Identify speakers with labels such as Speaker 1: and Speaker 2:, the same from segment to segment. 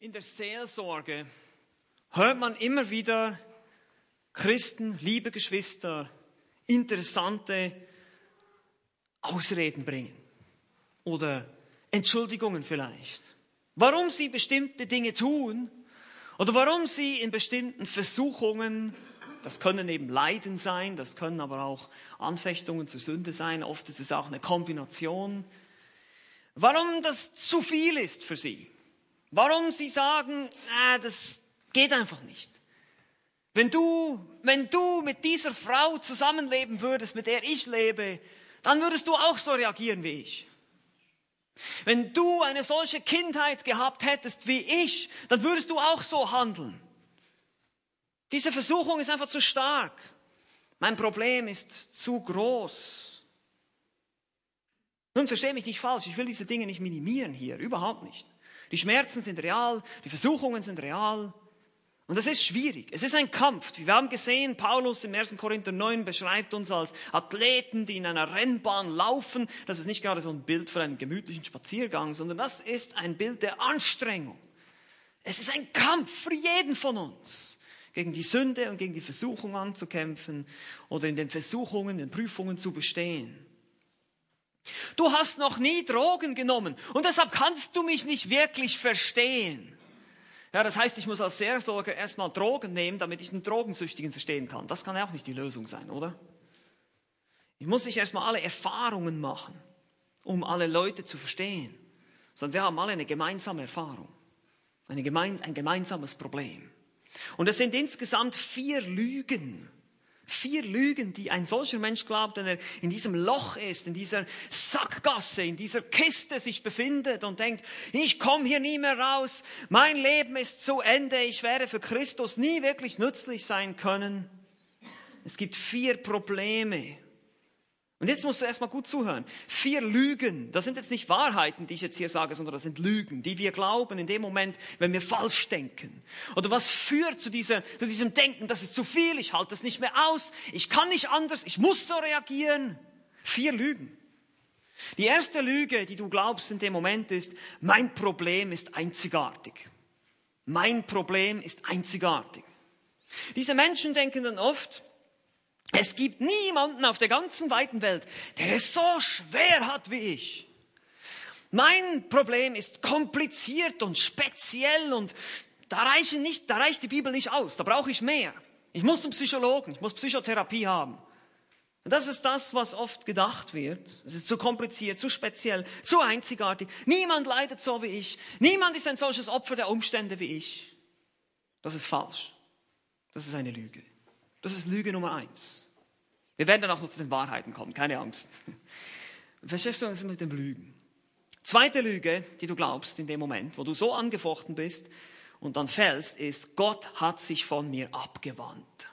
Speaker 1: In der Seelsorge hört man immer wieder Christen, liebe Geschwister, interessante Ausreden bringen oder Entschuldigungen vielleicht. Warum sie bestimmte Dinge tun oder warum sie in bestimmten Versuchungen, das können eben Leiden sein, das können aber auch Anfechtungen zur Sünde sein, oft ist es auch eine Kombination, warum das zu viel ist für sie. Warum sie sagen, äh, das geht einfach nicht. Wenn du, wenn du mit dieser Frau zusammenleben würdest, mit der ich lebe, dann würdest du auch so reagieren wie ich. Wenn du eine solche Kindheit gehabt hättest wie ich, dann würdest du auch so handeln. Diese Versuchung ist einfach zu stark. Mein Problem ist zu groß. Nun verstehe mich nicht falsch, ich will diese Dinge nicht minimieren hier, überhaupt nicht. Die Schmerzen sind real, die Versuchungen sind real. Und das ist schwierig. Es ist ein Kampf. Wir haben gesehen, Paulus im 1. Korinther 9 beschreibt uns als Athleten, die in einer Rennbahn laufen. Das ist nicht gerade so ein Bild für einen gemütlichen Spaziergang, sondern das ist ein Bild der Anstrengung. Es ist ein Kampf für jeden von uns, gegen die Sünde und gegen die Versuchung anzukämpfen oder in den Versuchungen, den Prüfungen zu bestehen. Du hast noch nie Drogen genommen und deshalb kannst du mich nicht wirklich verstehen. Ja, das heißt, ich muss als Seelsorger erstmal Drogen nehmen, damit ich einen Drogensüchtigen verstehen kann. Das kann ja auch nicht die Lösung sein, oder? Ich muss nicht erstmal alle Erfahrungen machen, um alle Leute zu verstehen, sondern wir haben alle eine gemeinsame Erfahrung, eine gemein, ein gemeinsames Problem. Und es sind insgesamt vier Lügen, Vier Lügen, die ein solcher Mensch glaubt, wenn er in diesem Loch ist, in dieser Sackgasse, in dieser Kiste sich befindet und denkt, ich komme hier nie mehr raus, mein Leben ist zu Ende, ich werde für Christus nie wirklich nützlich sein können. Es gibt vier Probleme, und jetzt musst du erstmal gut zuhören. Vier Lügen, das sind jetzt nicht Wahrheiten, die ich jetzt hier sage, sondern das sind Lügen, die wir glauben in dem Moment, wenn wir falsch denken. Oder was führt zu, dieser, zu diesem Denken, das ist zu viel, ich halte das nicht mehr aus, ich kann nicht anders, ich muss so reagieren. Vier Lügen. Die erste Lüge, die du glaubst in dem Moment ist, mein Problem ist einzigartig. Mein Problem ist einzigartig. Diese Menschen denken dann oft, es gibt niemanden auf der ganzen weiten Welt, der es so schwer hat wie ich. Mein Problem ist kompliziert und speziell und da, reichen nicht, da reicht die Bibel nicht aus, da brauche ich mehr. Ich muss zum Psychologen, ich muss Psychotherapie haben. Und das ist das, was oft gedacht wird. Es ist zu kompliziert, zu speziell, zu einzigartig. Niemand leidet so wie ich. Niemand ist ein solches Opfer der Umstände wie ich. Das ist falsch. Das ist eine Lüge. Das ist Lüge Nummer eins. Wir werden dann auch noch zu den Wahrheiten kommen, keine Angst. Beschäftigen uns mit dem Lügen. Zweite Lüge, die du glaubst in dem Moment, wo du so angefochten bist und dann fällst, ist, Gott hat sich von mir abgewandt.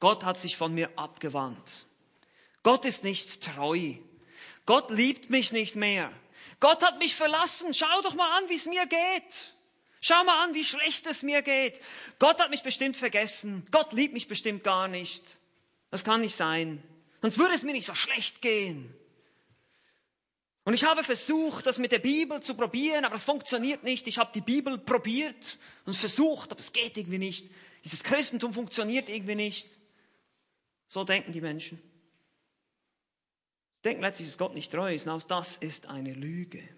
Speaker 1: Gott hat sich von mir abgewandt. Gott ist nicht treu. Gott liebt mich nicht mehr. Gott hat mich verlassen. Schau doch mal an, wie es mir geht. Schau mal an, wie schlecht es mir geht. Gott hat mich bestimmt vergessen. Gott liebt mich bestimmt gar nicht. Das kann nicht sein. Sonst würde es mir nicht so schlecht gehen. Und ich habe versucht, das mit der Bibel zu probieren, aber es funktioniert nicht. Ich habe die Bibel probiert und versucht, aber es geht irgendwie nicht. Dieses Christentum funktioniert irgendwie nicht. So denken die Menschen. Sie denken letztlich, dass Gott nicht treu ist. Und auch das ist eine Lüge.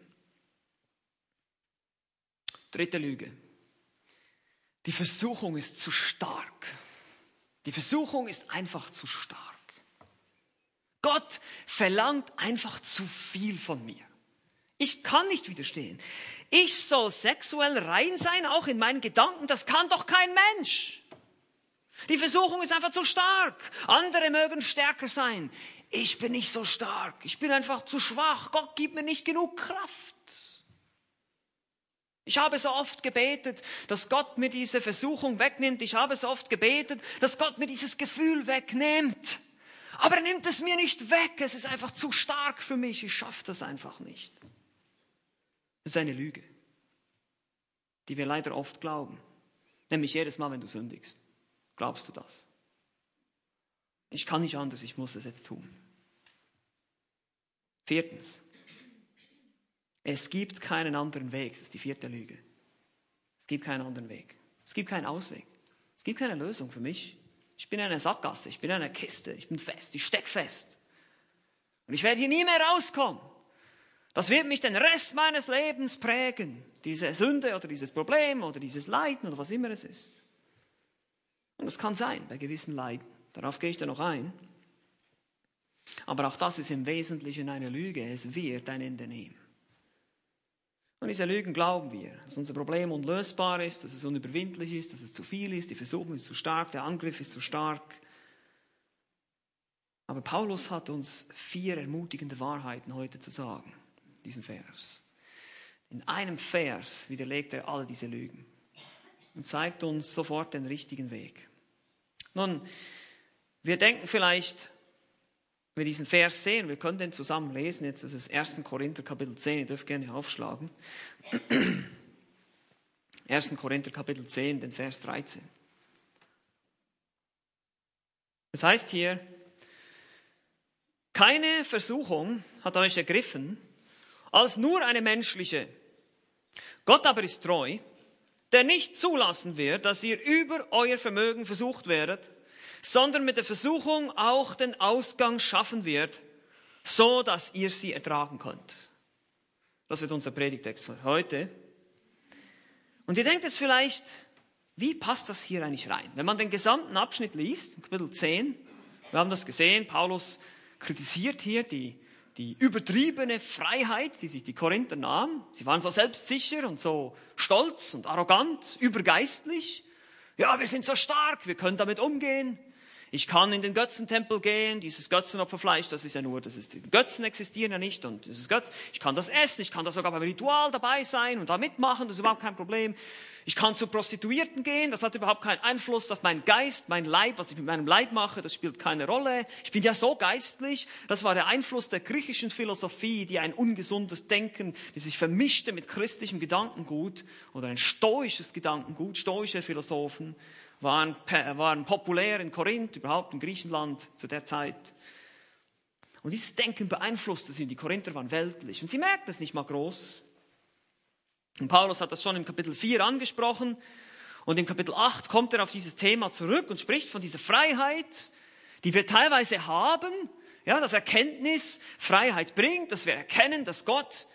Speaker 1: Dritte Lüge. Die Versuchung ist zu stark. Die Versuchung ist einfach zu stark. Gott verlangt einfach zu viel von mir. Ich kann nicht widerstehen. Ich soll sexuell rein sein, auch in meinen Gedanken. Das kann doch kein Mensch. Die Versuchung ist einfach zu stark. Andere mögen stärker sein. Ich bin nicht so stark. Ich bin einfach zu schwach. Gott gibt mir nicht genug Kraft. Ich habe so oft gebetet, dass Gott mir diese Versuchung wegnimmt. Ich habe so oft gebetet, dass Gott mir dieses Gefühl wegnimmt. Aber er nimmt es mir nicht weg. Es ist einfach zu stark für mich. Ich schaffe das einfach nicht. Das ist eine Lüge, die wir leider oft glauben. Nämlich jedes Mal, wenn du sündigst, glaubst du das. Ich kann nicht anders, ich muss es jetzt tun. Viertens, es gibt keinen anderen Weg. Das ist die vierte Lüge. gibt keinen anderen Weg. Es gibt keinen Ausweg. Es gibt keine Lösung für mich. Ich bin in einer Sackgasse, ich bin in einer Kiste, ich bin fest, ich steck fest. Und ich werde hier nie mehr rauskommen. Das wird mich den Rest meines Lebens prägen. Diese Sünde oder dieses Problem oder dieses Leiden oder was immer es ist. Und das kann sein bei gewissen Leiden. Darauf gehe ich dann noch ein. Aber auch das ist im Wesentlichen eine Lüge. Es wird ein Ende nehmen. Und diese Lügen glauben wir, dass unser Problem unlösbar ist, dass es unüberwindlich ist, dass es zu viel ist, die Versuchung ist zu stark, der Angriff ist zu stark. Aber Paulus hat uns vier ermutigende Wahrheiten heute zu sagen, diesen Vers. In einem Vers widerlegt er alle diese Lügen und zeigt uns sofort den richtigen Weg. Nun, wir denken vielleicht, wir diesen Vers sehen, wir können den zusammen lesen, jetzt ist es 1. Korinther Kapitel 10, ihr dürft gerne aufschlagen. 1. Korinther Kapitel 10, den Vers 13. Es heißt hier, keine Versuchung hat euch ergriffen, als nur eine menschliche. Gott aber ist treu, der nicht zulassen wird, dass ihr über euer Vermögen versucht werdet, sondern mit der Versuchung auch den Ausgang schaffen wird, so dass ihr sie ertragen könnt. Das wird unser Predigtext für heute. Und ihr denkt jetzt vielleicht, wie passt das hier eigentlich rein? Wenn man den gesamten Abschnitt liest, Kapitel 10, wir haben das gesehen, Paulus kritisiert hier die, die übertriebene Freiheit, die sich die Korinther nahmen. Sie waren so selbstsicher und so stolz und arrogant, übergeistlich. Ja, wir sind so stark, wir können damit umgehen. Ich kann in den Götzentempel gehen, dieses Götzenopferfleisch, das ist ja nur, das ist, die Götzen existieren ja nicht und dieses Götz, ich kann das essen, ich kann da sogar beim Ritual dabei sein und da mitmachen, das ist überhaupt kein Problem. Ich kann zu Prostituierten gehen, das hat überhaupt keinen Einfluss auf meinen Geist, mein Leib, was ich mit meinem Leib mache, das spielt keine Rolle. Ich bin ja so geistlich, das war der Einfluss der griechischen Philosophie, die ein ungesundes Denken, die sich vermischte mit christlichem Gedankengut oder ein stoisches Gedankengut, stoische Philosophen waren, waren populär in Korinth, überhaupt in Griechenland zu der Zeit. Und dieses Denken beeinflusste sie. Die Korinther waren weltlich. Und sie merkten es nicht mal groß. Und Paulus hat das schon im Kapitel 4 angesprochen. Und im Kapitel 8 kommt er auf dieses Thema zurück und spricht von dieser Freiheit, die wir teilweise haben. Ja, dass Erkenntnis Freiheit bringt, dass wir erkennen, dass Gott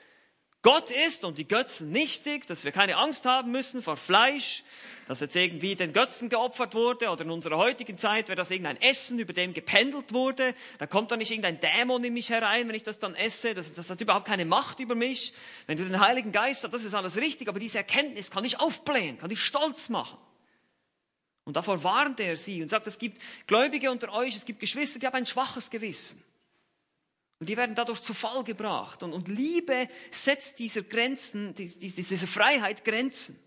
Speaker 1: Gott ist und die Götzen nichtig, dass wir keine Angst haben müssen vor Fleisch, dass jetzt irgendwie den Götzen geopfert wurde oder in unserer heutigen Zeit wäre das irgendein Essen, über dem gependelt wurde. Da kommt dann nicht irgendein Dämon in mich herein, wenn ich das dann esse. Das, das hat überhaupt keine Macht über mich. Wenn du den Heiligen Geist hast, das ist alles richtig, aber diese Erkenntnis kann dich aufblähen, kann dich stolz machen. Und davor warnt er sie und sagt, es gibt Gläubige unter euch, es gibt Geschwister, die haben ein schwaches Gewissen. Und die werden dadurch zu Fall gebracht. Und, und Liebe setzt dieser Grenzen, dieser Freiheit Grenzen.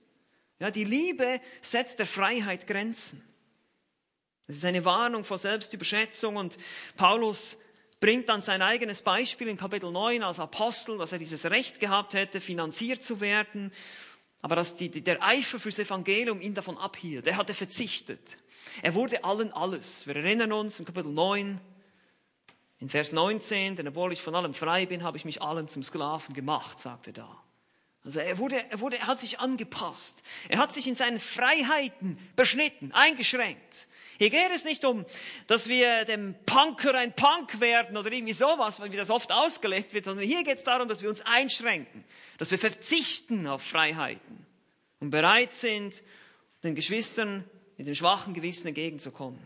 Speaker 1: Ja, die Liebe setzt der Freiheit Grenzen. Das ist eine Warnung vor Selbstüberschätzung und Paulus bringt dann sein eigenes Beispiel in Kapitel 9 als Apostel, dass er dieses Recht gehabt hätte, finanziert zu werden, aber dass die, der Eifer fürs Evangelium ihn davon abhielt. Er hatte verzichtet. Er wurde allen alles. Wir erinnern uns in Kapitel 9, in Vers 19, denn obwohl ich von allem frei bin, habe ich mich allen zum Sklaven gemacht, sagt er da. Also er wurde, er wurde, er hat sich angepasst. Er hat sich in seinen Freiheiten beschnitten, eingeschränkt. Hier geht es nicht um, dass wir dem Punker ein Punk werden oder irgendwie sowas, wie das oft ausgelegt wird, sondern hier geht es darum, dass wir uns einschränken, dass wir verzichten auf Freiheiten und bereit sind, den Geschwistern mit dem schwachen Gewissen entgegenzukommen.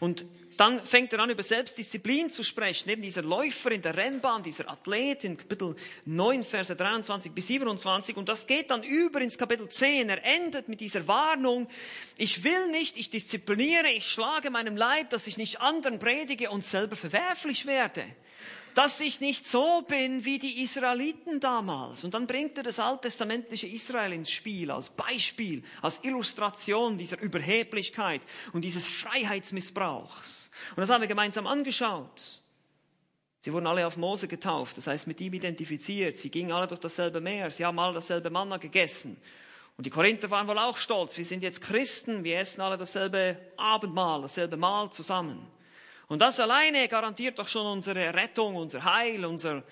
Speaker 1: Und dann fängt er an, über Selbstdisziplin zu sprechen. Eben dieser Läufer in der Rennbahn, dieser Athlet in Kapitel 9, Verse 23 bis 27. Und das geht dann über ins Kapitel 10. Er endet mit dieser Warnung. Ich will nicht, ich diszipliniere, ich schlage meinem Leib, dass ich nicht anderen predige und selber verwerflich werde dass ich nicht so bin wie die Israeliten damals. Und dann bringt er das alttestamentliche Israel ins Spiel als Beispiel, als Illustration dieser Überheblichkeit und dieses Freiheitsmissbrauchs. Und das haben wir gemeinsam angeschaut. Sie wurden alle auf Mose getauft, das heißt mit ihm identifiziert. Sie gingen alle durch dasselbe Meer, sie haben alle dasselbe Manna gegessen. Und die Korinther waren wohl auch stolz. Wir sind jetzt Christen, wir essen alle dasselbe Abendmahl, dasselbe Mahl zusammen. Und das alleine garantiert doch schon unsere Rettung, unser Heil, unser,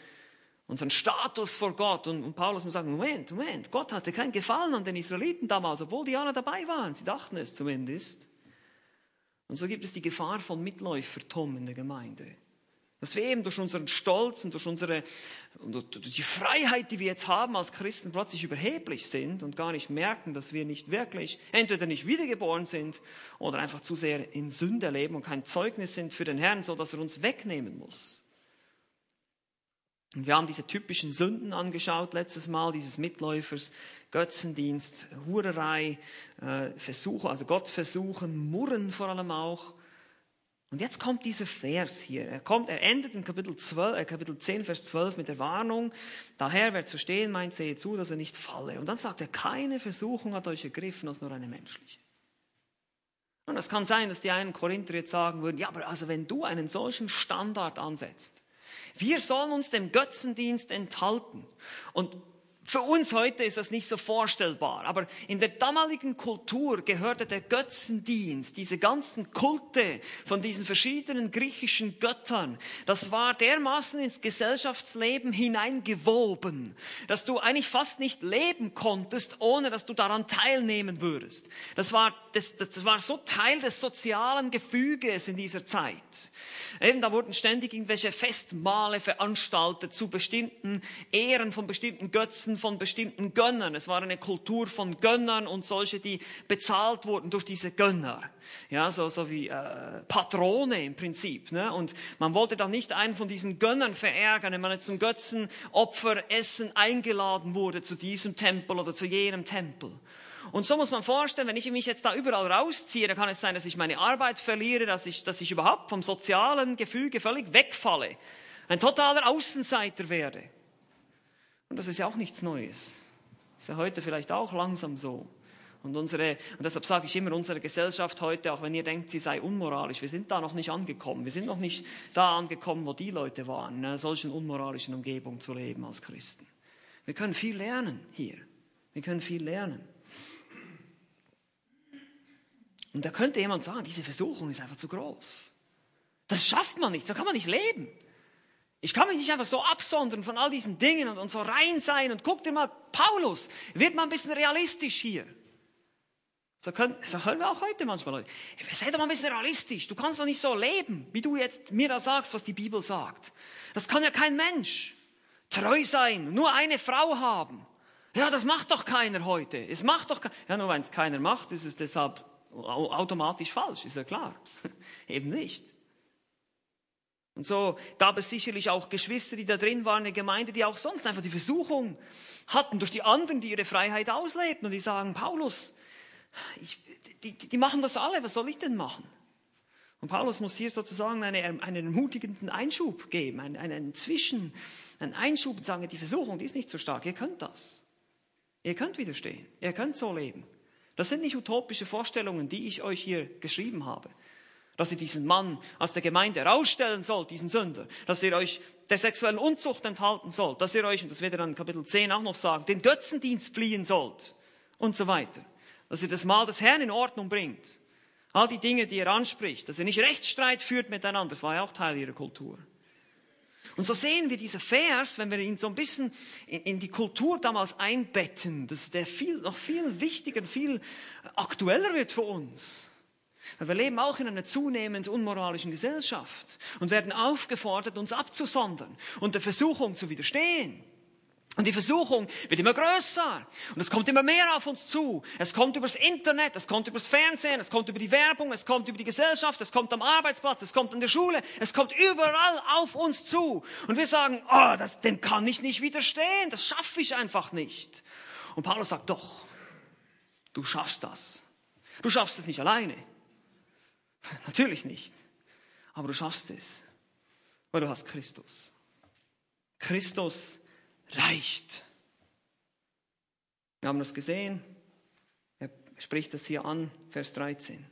Speaker 1: unseren Status vor Gott. Und, und Paulus muss sagen, Moment, Moment, Gott hatte keinen Gefallen an den Israeliten damals, obwohl die alle dabei waren. Sie dachten es zumindest. Und so gibt es die Gefahr von Mitläufertum in der Gemeinde. Dass wir eben durch unseren Stolz und durch unsere, durch die Freiheit, die wir jetzt haben als Christen, plötzlich überheblich sind und gar nicht merken, dass wir nicht wirklich, entweder nicht wiedergeboren sind oder einfach zu sehr in Sünde leben und kein Zeugnis sind für den Herrn, so dass er uns wegnehmen muss. Und wir haben diese typischen Sünden angeschaut letztes Mal, dieses Mitläufers, Götzendienst, Hurerei, äh, Versuche, also Gott versuchen, Murren vor allem auch. Und jetzt kommt dieser Vers hier. Er, kommt, er endet in Kapitel, 12, äh, Kapitel 10, Vers 12 mit der Warnung. Daher, wer zu stehen meint, sehe zu, dass er nicht falle. Und dann sagt er, keine Versuchung hat euch ergriffen als nur eine menschliche. Und es kann sein, dass die einen Korinther jetzt sagen würden, ja, aber also wenn du einen solchen Standard ansetzt, wir sollen uns dem Götzendienst enthalten. Und für uns heute ist das nicht so vorstellbar, aber in der damaligen Kultur gehörte der Götzendienst, diese ganzen Kulte von diesen verschiedenen griechischen Göttern, das war dermaßen ins Gesellschaftsleben hineingewoben, dass du eigentlich fast nicht leben konntest, ohne dass du daran teilnehmen würdest. Das war, das, das war so Teil des sozialen Gefüges in dieser Zeit. Eben, da wurden ständig irgendwelche Festmale veranstaltet zu bestimmten Ehren von bestimmten Götzen, von bestimmten Gönnern. Es war eine Kultur von Gönnern und solche, die bezahlt wurden durch diese Gönner. Ja, so, so wie äh, Patrone im Prinzip. Ne? Und man wollte dann nicht einen von diesen Gönnern verärgern, wenn man jetzt zum Götzenopferessen eingeladen wurde zu diesem Tempel oder zu jenem Tempel. Und so muss man vorstellen, wenn ich mich jetzt da überall rausziehe, dann kann es sein, dass ich meine Arbeit verliere, dass ich, dass ich überhaupt vom sozialen Gefüge völlig wegfalle, ein totaler Außenseiter werde. Und das ist ja auch nichts Neues. Ist ja heute vielleicht auch langsam so. Und unsere, und deshalb sage ich immer, unsere Gesellschaft heute, auch wenn ihr denkt, sie sei unmoralisch, wir sind da noch nicht angekommen. Wir sind noch nicht da angekommen, wo die Leute waren, in einer solchen unmoralischen Umgebung zu leben als Christen. Wir können viel lernen hier. Wir können viel lernen. Und da könnte jemand sagen, diese Versuchung ist einfach zu groß. Das schafft man nicht, so kann man nicht leben. Ich kann mich nicht einfach so absondern von all diesen Dingen und, und so rein sein und guck dir mal, Paulus, wird mal ein bisschen realistisch hier. So, können, so hören wir auch heute manchmal Leute. Sei doch mal ein bisschen realistisch. Du kannst doch nicht so leben, wie du jetzt mir da sagst, was die Bibel sagt. Das kann ja kein Mensch. Treu sein, nur eine Frau haben. Ja, das macht doch keiner heute. Es macht doch. Ja, nur wenn es keiner macht, ist es deshalb automatisch falsch, ist ja klar. Eben nicht. Und so gab es sicherlich auch Geschwister, die da drin waren, eine Gemeinde, die auch sonst einfach die Versuchung hatten durch die anderen, die ihre Freiheit auslebten und die sagen, Paulus, ich, die, die machen das alle, was soll ich denn machen? Und Paulus muss hier sozusagen eine, einen ermutigenden Einschub geben, einen, einen Zwischen, einen Einschub und sagen, die Versuchung, die ist nicht so stark, ihr könnt das. Ihr könnt widerstehen, ihr könnt so leben. Das sind nicht utopische Vorstellungen, die ich euch hier geschrieben habe. Dass ihr diesen Mann aus der Gemeinde herausstellen sollt, diesen Sünder. Dass ihr euch der sexuellen Unzucht enthalten sollt. Dass ihr euch, und das wird er dann in Kapitel 10 auch noch sagen, den Götzendienst fliehen sollt. Und so weiter. Dass ihr das Mal des Herrn in Ordnung bringt. All die Dinge, die er anspricht. Dass ihr nicht Rechtsstreit führt miteinander. Das war ja auch Teil ihrer Kultur. Und so sehen wir diesen Vers, wenn wir ihn so ein bisschen in, in die Kultur damals einbetten, dass der viel, noch viel wichtiger, viel aktueller wird für uns. Weil wir leben auch in einer zunehmend unmoralischen Gesellschaft und werden aufgefordert, uns abzusondern und der Versuchung zu widerstehen. Und die Versuchung wird immer größer. Und es kommt immer mehr auf uns zu. Es kommt übers Internet, es kommt übers Fernsehen, es kommt über die Werbung, es kommt über die Gesellschaft, es kommt am Arbeitsplatz, es kommt an der Schule, es kommt überall auf uns zu. Und wir sagen, oh, das, dem kann ich nicht widerstehen, das schaffe ich einfach nicht. Und Paulus sagt, doch, du schaffst das. Du schaffst es nicht alleine. Natürlich nicht. Aber du schaffst es, weil du hast Christus. Christus reicht. Wir haben das gesehen. Er spricht das hier an, Vers 13.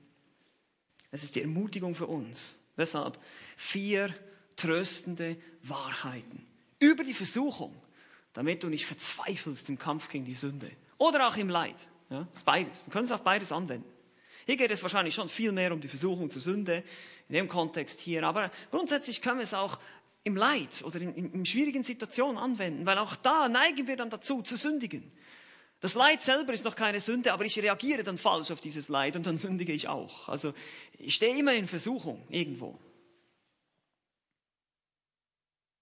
Speaker 1: Es ist die Ermutigung für uns. Deshalb vier tröstende Wahrheiten über die Versuchung, damit du nicht verzweifelst im Kampf gegen die Sünde oder auch im Leid. Ja, das ist beides. Wir können es auf beides anwenden. Hier geht es wahrscheinlich schon viel mehr um die Versuchung zur Sünde in dem Kontext hier, aber grundsätzlich können wir es auch im Leid oder in, in, schwierigen Situationen anwenden, weil auch da neigen wir dann dazu, zu sündigen. Das Leid selber ist noch keine Sünde, aber ich reagiere dann falsch auf dieses Leid und dann sündige ich auch. Also ich stehe immer in Versuchung irgendwo.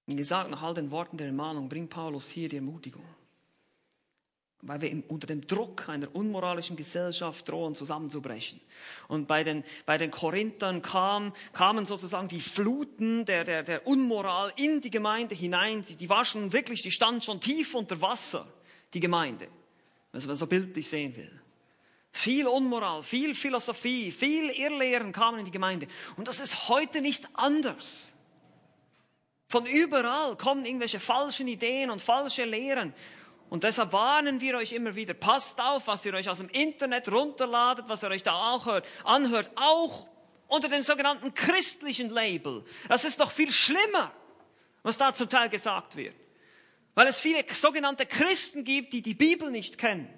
Speaker 1: Wie gesagt, nach all den Worten der Ermahnung bringt Paulus hier die Ermutigung weil wir unter dem Druck einer unmoralischen Gesellschaft drohen zusammenzubrechen. Und bei den, bei den Korinthern kam, kamen sozusagen die Fluten der, der, der Unmoral in die Gemeinde hinein. Die, die war schon wirklich, die stand schon tief unter Wasser, die Gemeinde, was man so bildlich sehen will. Viel Unmoral, viel Philosophie, viel Irrlehren kamen in die Gemeinde. Und das ist heute nicht anders. Von überall kommen irgendwelche falschen Ideen und falsche Lehren. Und deshalb warnen wir euch immer wieder, passt auf, was ihr euch aus dem Internet runterladet, was ihr euch da auch hört, anhört, auch unter dem sogenannten christlichen Label. Das ist doch viel schlimmer, was da zum Teil gesagt wird. Weil es viele sogenannte Christen gibt, die die Bibel nicht kennen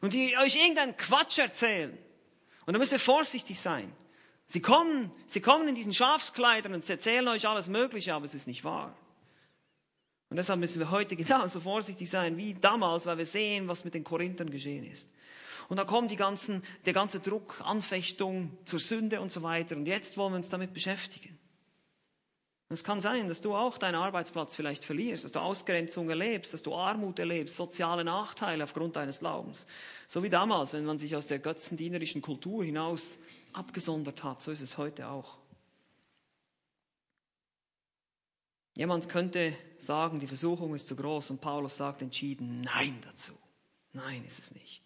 Speaker 1: und die euch irgendeinen Quatsch erzählen. Und da müsst ihr vorsichtig sein. Sie kommen, sie kommen in diesen Schafskleidern und sie erzählen euch alles Mögliche, aber es ist nicht wahr. Und deshalb müssen wir heute genauso vorsichtig sein wie damals, weil wir sehen, was mit den Korinthern geschehen ist. Und da kommt die ganzen, der ganze Druck, Anfechtung zur Sünde und so weiter. Und jetzt wollen wir uns damit beschäftigen. es kann sein, dass du auch deinen Arbeitsplatz vielleicht verlierst, dass du Ausgrenzung erlebst, dass du Armut erlebst, soziale Nachteile aufgrund deines Glaubens. So wie damals, wenn man sich aus der götzendienerischen Kultur hinaus abgesondert hat, so ist es heute auch. Jemand könnte sagen, die Versuchung ist zu groß und Paulus sagt entschieden Nein dazu. Nein ist es nicht.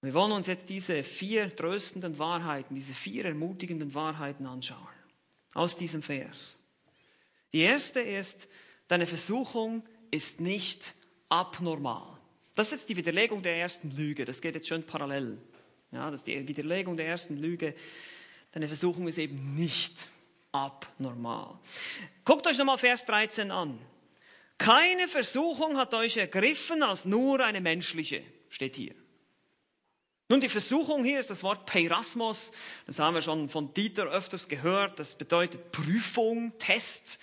Speaker 1: Wir wollen uns jetzt diese vier tröstenden Wahrheiten, diese vier ermutigenden Wahrheiten anschauen. Aus diesem Vers. Die erste ist, deine Versuchung ist nicht abnormal. Das ist jetzt die Widerlegung der ersten Lüge. Das geht jetzt schön parallel. Ja, das ist die Widerlegung der ersten Lüge. Deine Versuchung ist eben nicht abnormal. Guckt euch nochmal Vers 13 an. Keine Versuchung hat euch ergriffen als nur eine menschliche, steht hier. Nun, die Versuchung hier ist das Wort Peirasmos. Das haben wir schon von Dieter öfters gehört. Das bedeutet Prüfung, Test.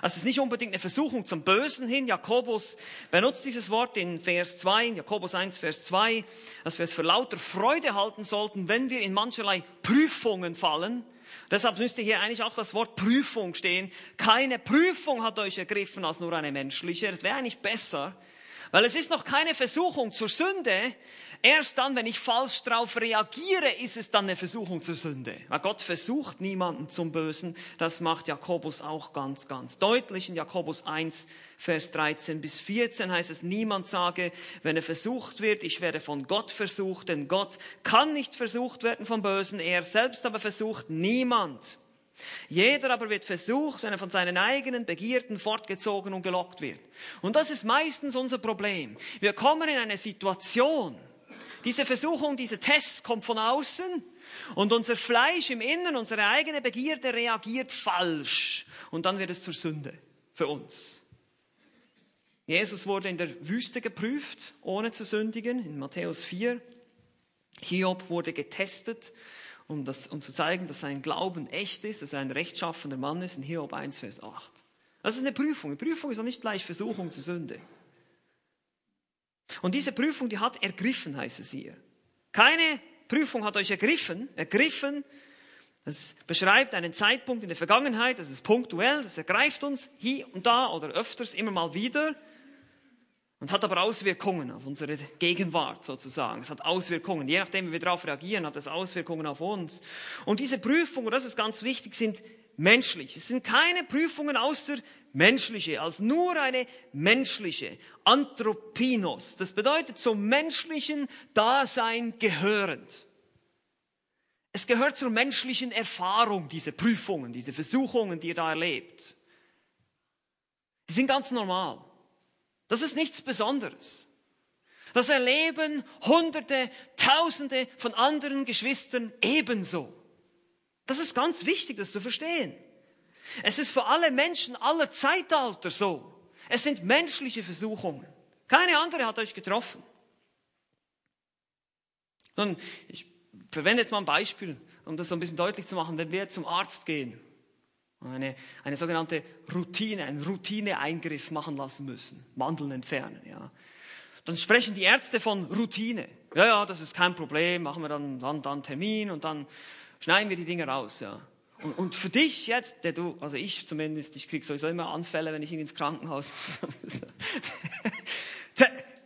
Speaker 1: Also es ist nicht unbedingt eine Versuchung zum Bösen hin. Jakobus benutzt dieses Wort in Vers 2, in Jakobus 1, Vers 2, dass wir es für lauter Freude halten sollten, wenn wir in mancherlei Prüfungen fallen Deshalb müsste hier eigentlich auch das Wort Prüfung stehen. Keine Prüfung hat euch ergriffen als nur eine menschliche. Das wäre eigentlich besser, weil es ist noch keine Versuchung zur Sünde. Erst dann, wenn ich falsch darauf reagiere, ist es dann eine Versuchung zur Sünde. Weil Gott versucht niemanden zum Bösen. Das macht Jakobus auch ganz, ganz deutlich. In Jakobus 1, Vers 13 bis 14 heißt es, niemand sage, wenn er versucht wird, ich werde von Gott versucht, denn Gott kann nicht versucht werden vom Bösen. Er selbst aber versucht niemand. Jeder aber wird versucht, wenn er von seinen eigenen Begierden fortgezogen und gelockt wird. Und das ist meistens unser Problem. Wir kommen in eine Situation, diese Versuchung, diese Test kommt von außen und unser Fleisch im Inneren, unsere eigene Begierde reagiert falsch und dann wird es zur Sünde für uns. Jesus wurde in der Wüste geprüft, ohne zu sündigen, in Matthäus 4. Hiob wurde getestet, um, das, um zu zeigen, dass sein Glauben echt ist, dass er ein rechtschaffender Mann ist, in Hiob 1, Vers 8. Das ist eine Prüfung. Eine Prüfung ist auch nicht gleich Versuchung zur Sünde. Und diese Prüfung, die hat ergriffen, heißt es hier. Keine Prüfung hat euch ergriffen. Ergriffen, das beschreibt einen Zeitpunkt in der Vergangenheit, das ist punktuell, das ergreift uns hier und da oder öfters immer mal wieder und hat aber Auswirkungen auf unsere Gegenwart sozusagen. Es hat Auswirkungen. Je nachdem, wie wir darauf reagieren, hat es Auswirkungen auf uns. Und diese Prüfungen, das ist ganz wichtig, sind menschlich. Es sind keine Prüfungen außer menschliche, als nur eine menschliche. Anthropinos. Das bedeutet zum menschlichen Dasein gehörend. Es gehört zur menschlichen Erfahrung, diese Prüfungen, diese Versuchungen, die ihr da erlebt. Die sind ganz normal. Das ist nichts Besonderes. Das erleben Hunderte, Tausende von anderen Geschwistern ebenso. Das ist ganz wichtig, das zu verstehen. Es ist für alle Menschen aller Zeitalter so. Es sind menschliche Versuchungen. Keine andere hat euch getroffen. Nun, ich verwende jetzt mal ein Beispiel, um das so ein bisschen deutlich zu machen. Wenn wir zum Arzt gehen Eine, eine sogenannte Routine, einen Routineeingriff machen lassen müssen. Mandeln entfernen, ja. Dann sprechen die Ärzte von Routine. Ja, ja, das ist kein Problem, machen wir dann, dann, dann Termin und dann schneiden wir die Dinge raus, ja. Und, und für dich jetzt, der du, also ich zumindest, ich kriege sowieso immer Anfälle, wenn ich ins Krankenhaus muss.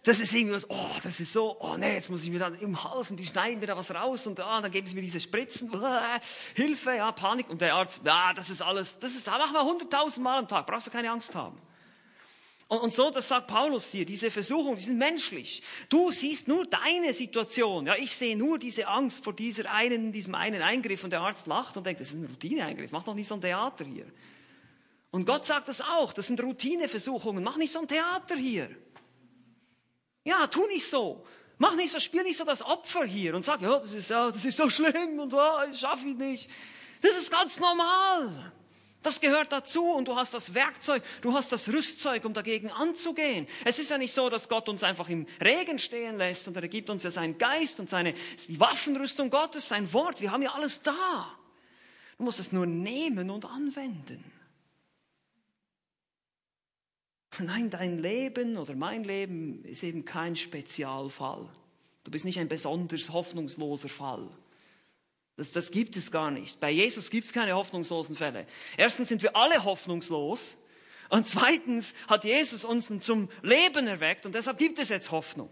Speaker 1: das ist irgendwie was, oh, das ist so, oh nee, jetzt muss ich mir dann im Hals und die schneiden mir da was raus und ah, dann geben sie mir diese Spritzen, uh, Hilfe, ja, Panik. Und der Arzt, ja, das ist alles, das ist, machen wir hunderttausend Mal am Tag, brauchst du keine Angst haben. Und, und so, das sagt Paulus hier, diese Versuchungen, die sind menschlich. Du siehst nur deine Situation. Ja, ich sehe nur diese Angst vor dieser einen, diesem einen Eingriff und der Arzt lacht und denkt, das ist ein Routineeingriff, mach doch nicht so ein Theater hier. Und Gott sagt das auch, das sind Routineversuchungen, mach nicht so ein Theater hier. Ja, tu nicht so. Mach nicht so, spiel nicht so das Opfer hier und sag, ja, das ist, ja, das ist so schlimm und ja, das schaffe ich nicht. Das ist ganz normal. Das gehört dazu und du hast das Werkzeug, du hast das Rüstzeug, um dagegen anzugehen. Es ist ja nicht so, dass Gott uns einfach im Regen stehen lässt und er gibt uns ja seinen Geist und seine, die Waffenrüstung Gottes, sein Wort. Wir haben ja alles da. Du musst es nur nehmen und anwenden. Nein, dein Leben oder mein Leben ist eben kein Spezialfall. Du bist nicht ein besonders hoffnungsloser Fall. Das, das gibt es gar nicht. Bei Jesus gibt es keine hoffnungslosen Fälle. Erstens sind wir alle hoffnungslos. Und zweitens hat Jesus uns zum Leben erweckt und deshalb gibt es jetzt Hoffnung.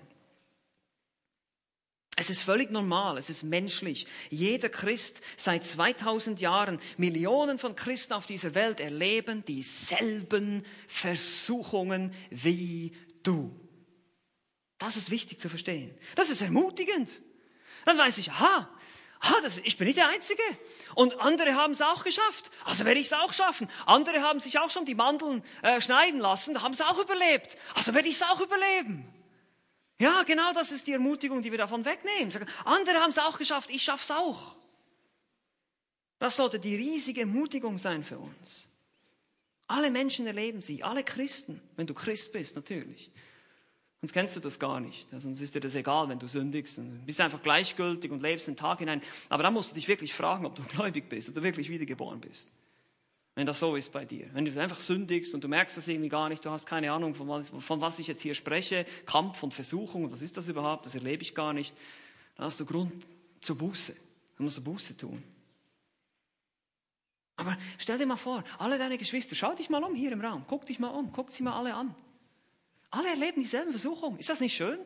Speaker 1: Es ist völlig normal, es ist menschlich. Jeder Christ seit 2000 Jahren, Millionen von Christen auf dieser Welt erleben dieselben Versuchungen wie du. Das ist wichtig zu verstehen. Das ist ermutigend. Dann weiß ich, aha, ah, das, ich bin nicht der Einzige. Und andere haben es auch geschafft. Also werde ich es auch schaffen. Andere haben sich auch schon die Mandeln äh, schneiden lassen, haben es auch überlebt. Also werde ich es auch überleben. Ja, genau das ist die Ermutigung, die wir davon wegnehmen. Andere haben es auch geschafft, ich schaffe es auch. Das sollte die riesige Ermutigung sein für uns. Alle Menschen erleben sie, alle Christen, wenn du Christ bist natürlich. Sonst kennst du das gar nicht. Sonst ist dir das egal, wenn du sündigst. Du bist einfach gleichgültig und lebst den Tag hinein. Aber dann musst du dich wirklich fragen, ob du gläubig bist, ob du wirklich wiedergeboren bist. Wenn das so ist bei dir. Wenn du einfach sündigst und du merkst das irgendwie gar nicht, du hast keine Ahnung, von was, von was ich jetzt hier spreche, Kampf und Versuchung, was ist das überhaupt, das erlebe ich gar nicht, dann hast du Grund zur Buße. Dann musst du Buße tun. Aber stell dir mal vor, alle deine Geschwister, schau dich mal um hier im Raum, guck dich mal um, guck sie mal alle an. Alle erleben dieselben Versuchungen. Ist das nicht schön?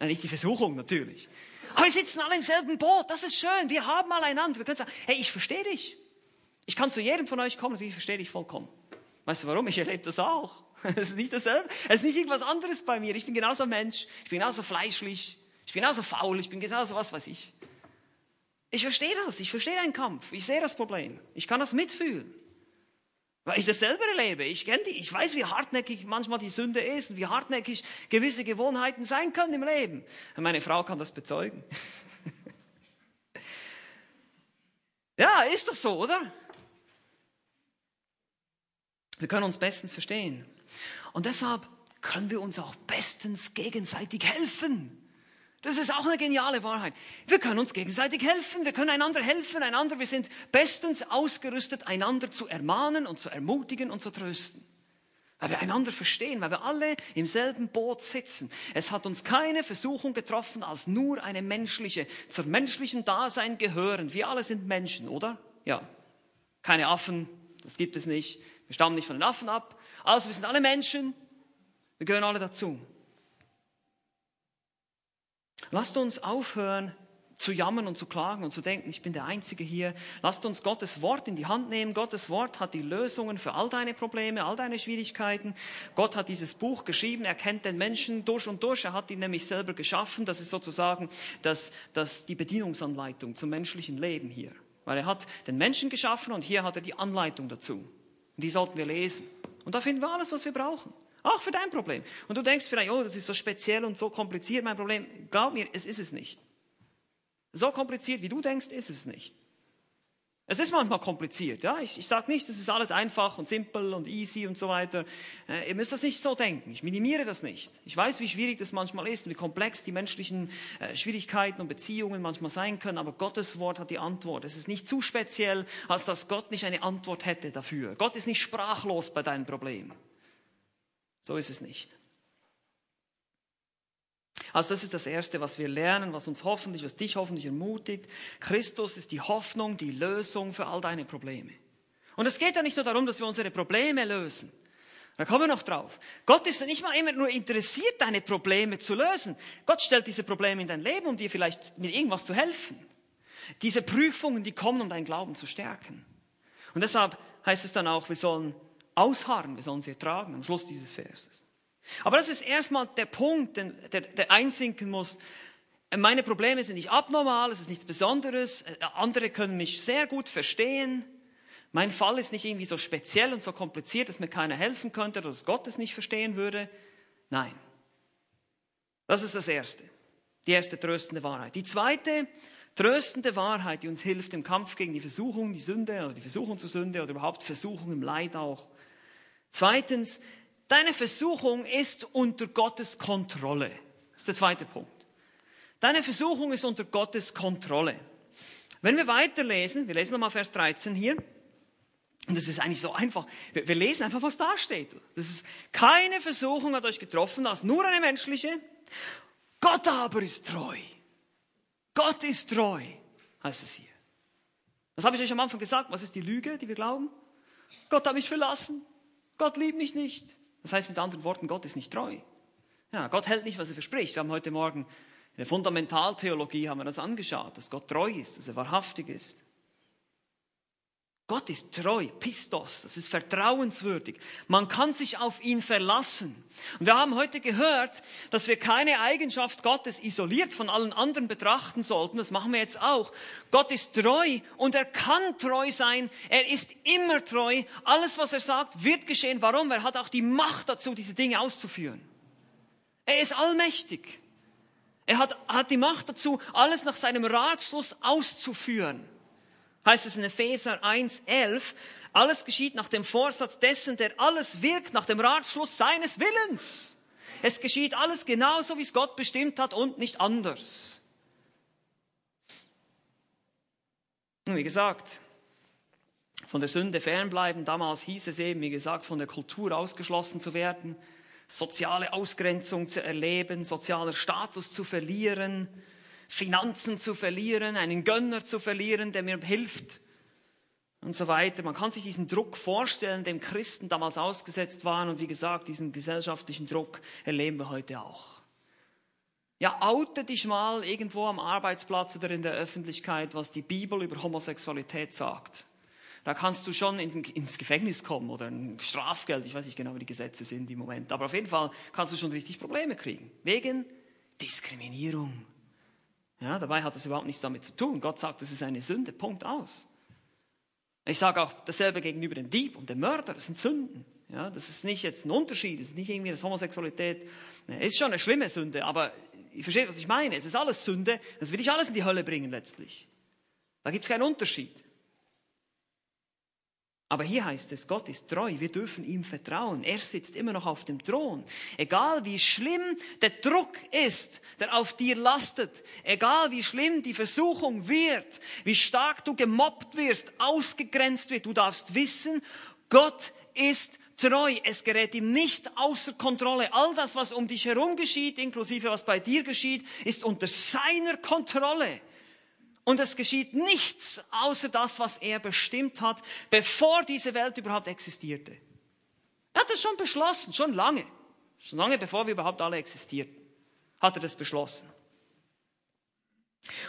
Speaker 1: Nein, nicht die Versuchung natürlich. Aber wir sitzen alle im selben Boot. Das ist schön. Wir haben mal einander. Wir können sagen, hey, ich verstehe dich. Ich kann zu jedem von euch kommen und ich verstehe dich vollkommen. Weißt du warum? Ich erlebe das auch. Es ist nicht dasselbe. Es ist nicht irgendwas anderes bei mir. Ich bin genauso Mensch. Ich bin genauso fleischlich. Ich bin genauso faul. Ich bin genauso was weiß ich. Ich verstehe das. Ich verstehe deinen Kampf. Ich sehe das Problem. Ich kann das mitfühlen. Weil ich das selber erlebe. Ich kenne die. Ich weiß, wie hartnäckig manchmal die Sünde ist und wie hartnäckig gewisse Gewohnheiten sein können im Leben. Meine Frau kann das bezeugen. ja, ist doch so, oder? Wir können uns bestens verstehen. Und deshalb können wir uns auch bestens gegenseitig helfen. Das ist auch eine geniale Wahrheit. Wir können uns gegenseitig helfen, wir können einander helfen, einander, wir sind bestens ausgerüstet, einander zu ermahnen und zu ermutigen und zu trösten. Weil wir einander verstehen, weil wir alle im selben Boot sitzen. Es hat uns keine Versuchung getroffen als nur eine menschliche. Zur menschlichen Dasein gehören. Wir alle sind Menschen, oder? Ja. Keine Affen, das gibt es nicht. Wir stammen nicht von den Affen ab. Also wir sind alle Menschen. Wir gehören alle dazu. Lasst uns aufhören zu jammern und zu klagen und zu denken, ich bin der Einzige hier. Lasst uns Gottes Wort in die Hand nehmen. Gottes Wort hat die Lösungen für all deine Probleme, all deine Schwierigkeiten. Gott hat dieses Buch geschrieben. Er kennt den Menschen durch und durch. Er hat ihn nämlich selber geschaffen. Das ist sozusagen das, das, die Bedienungsanleitung zum menschlichen Leben hier. Weil er hat den Menschen geschaffen und hier hat er die Anleitung dazu. Und die sollten wir lesen. Und da finden wir alles, was wir brauchen. Auch für dein Problem. Und du denkst vielleicht, oh, das ist so speziell und so kompliziert, mein Problem. Glaub mir, es ist es nicht. So kompliziert, wie du denkst, ist es nicht. Es ist manchmal kompliziert, ja. Ich, ich sage nicht, es ist alles einfach und simpel und easy und so weiter. Äh, ihr müsst das nicht so denken. Ich minimiere das nicht. Ich weiß, wie schwierig das manchmal ist und wie komplex die menschlichen äh, Schwierigkeiten und Beziehungen manchmal sein können. Aber Gottes Wort hat die Antwort. Es ist nicht zu speziell, als dass Gott nicht eine Antwort hätte dafür. Gott ist nicht sprachlos bei deinem Problem. So ist es nicht. Also das ist das Erste, was wir lernen, was uns hoffentlich, was dich hoffentlich ermutigt. Christus ist die Hoffnung, die Lösung für all deine Probleme. Und es geht ja nicht nur darum, dass wir unsere Probleme lösen. Da kommen wir noch drauf. Gott ist nicht mal immer nur interessiert, deine Probleme zu lösen. Gott stellt diese Probleme in dein Leben, um dir vielleicht mit irgendwas zu helfen. Diese Prüfungen, die kommen, um deinen Glauben zu stärken. Und deshalb heißt es dann auch, wir sollen ausharren, wir sollen sie ertragen am Schluss dieses Verses. Aber das ist erstmal der Punkt, der, der einsinken muss. Meine Probleme sind nicht abnormal, es ist nichts Besonderes. Andere können mich sehr gut verstehen. Mein Fall ist nicht irgendwie so speziell und so kompliziert, dass mir keiner helfen könnte oder dass Gott es nicht verstehen würde. Nein. Das ist das Erste. Die erste tröstende Wahrheit. Die zweite tröstende Wahrheit, die uns hilft im Kampf gegen die Versuchung, die Sünde oder die Versuchung zur Sünde oder überhaupt Versuchung im Leid auch. Zweitens, Deine Versuchung ist unter Gottes Kontrolle. Das ist der zweite Punkt. Deine Versuchung ist unter Gottes Kontrolle. Wenn wir weiterlesen, wir lesen nochmal Vers 13 hier, und das ist eigentlich so einfach. Wir, wir, lesen einfach, was da steht. Das ist, keine Versuchung hat euch getroffen, als nur eine menschliche. Gott aber ist treu. Gott ist treu, heißt es hier. Das habe ich euch am Anfang gesagt. Was ist die Lüge, die wir glauben? Gott hat mich verlassen. Gott liebt mich nicht. Das heißt mit anderen Worten, Gott ist nicht treu. Ja, Gott hält nicht, was er verspricht. Wir haben heute Morgen in der Fundamentaltheologie haben wir das angeschaut, dass Gott treu ist, dass er wahrhaftig ist. Gott ist treu, Pistos, das ist vertrauenswürdig. Man kann sich auf ihn verlassen. Und wir haben heute gehört, dass wir keine Eigenschaft Gottes isoliert von allen anderen betrachten sollten. Das machen wir jetzt auch. Gott ist treu und er kann treu sein. Er ist immer treu. Alles, was er sagt, wird geschehen. Warum? Er hat auch die Macht dazu, diese Dinge auszuführen. Er ist allmächtig. Er hat, hat die Macht dazu, alles nach seinem Ratschluss auszuführen heißt es in Epheser 1, 11, alles geschieht nach dem Vorsatz dessen, der alles wirkt, nach dem Ratschluss seines Willens. Es geschieht alles genauso, wie es Gott bestimmt hat und nicht anders. Und wie gesagt, von der Sünde fernbleiben, damals hieß es eben, wie gesagt, von der Kultur ausgeschlossen zu werden, soziale Ausgrenzung zu erleben, sozialer Status zu verlieren, Finanzen zu verlieren, einen Gönner zu verlieren, der mir hilft und so weiter. Man kann sich diesen Druck vorstellen, dem Christen damals ausgesetzt waren und wie gesagt, diesen gesellschaftlichen Druck erleben wir heute auch. Ja, oute dich mal irgendwo am Arbeitsplatz oder in der Öffentlichkeit, was die Bibel über Homosexualität sagt. Da kannst du schon ins Gefängnis kommen oder ein Strafgeld. Ich weiß nicht genau, wie die Gesetze sind im Moment. Aber auf jeden Fall kannst du schon richtig Probleme kriegen. Wegen Diskriminierung. Ja, dabei hat es überhaupt nichts damit zu tun. Gott sagt, das ist eine Sünde. Punkt aus. Ich sage auch dasselbe gegenüber dem Dieb und dem Mörder. Das sind Sünden. Ja, das ist nicht jetzt ein Unterschied. Das ist nicht irgendwie das Homosexualität. Es ist schon eine schlimme Sünde, aber ich verstehe, was ich meine. Es ist alles Sünde. Das will ich alles in die Hölle bringen letztlich. Da gibt es keinen Unterschied. Aber hier heißt es, Gott ist treu, wir dürfen ihm vertrauen. Er sitzt immer noch auf dem Thron. Egal wie schlimm der Druck ist, der auf dir lastet, egal wie schlimm die Versuchung wird, wie stark du gemobbt wirst, ausgegrenzt wird, du darfst wissen, Gott ist treu. Es gerät ihm nicht außer Kontrolle. All das, was um dich herum geschieht, inklusive was bei dir geschieht, ist unter seiner Kontrolle. Und es geschieht nichts außer das, was er bestimmt hat, bevor diese Welt überhaupt existierte. Er hat das schon beschlossen, schon lange. Schon lange bevor wir überhaupt alle existierten, hat er das beschlossen.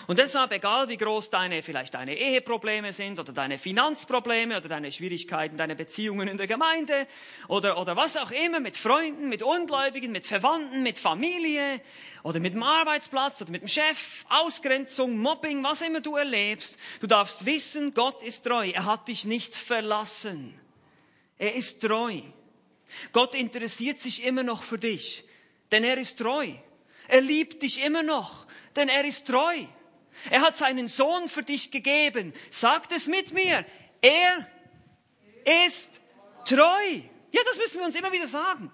Speaker 1: Und deshalb, egal wie groß deine, vielleicht deine Eheprobleme sind oder deine Finanzprobleme oder deine Schwierigkeiten, deine Beziehungen in der Gemeinde oder, oder was auch immer mit Freunden, mit Ungläubigen, mit Verwandten, mit Familie oder mit dem Arbeitsplatz oder mit dem Chef, Ausgrenzung, Mobbing, was immer du erlebst, du darfst wissen, Gott ist treu. Er hat dich nicht verlassen. Er ist treu. Gott interessiert sich immer noch für dich, denn er ist treu. Er liebt dich immer noch denn er ist treu. Er hat seinen Sohn für dich gegeben. Sagt es mit mir. Er ist treu. Ja, das müssen wir uns immer wieder sagen.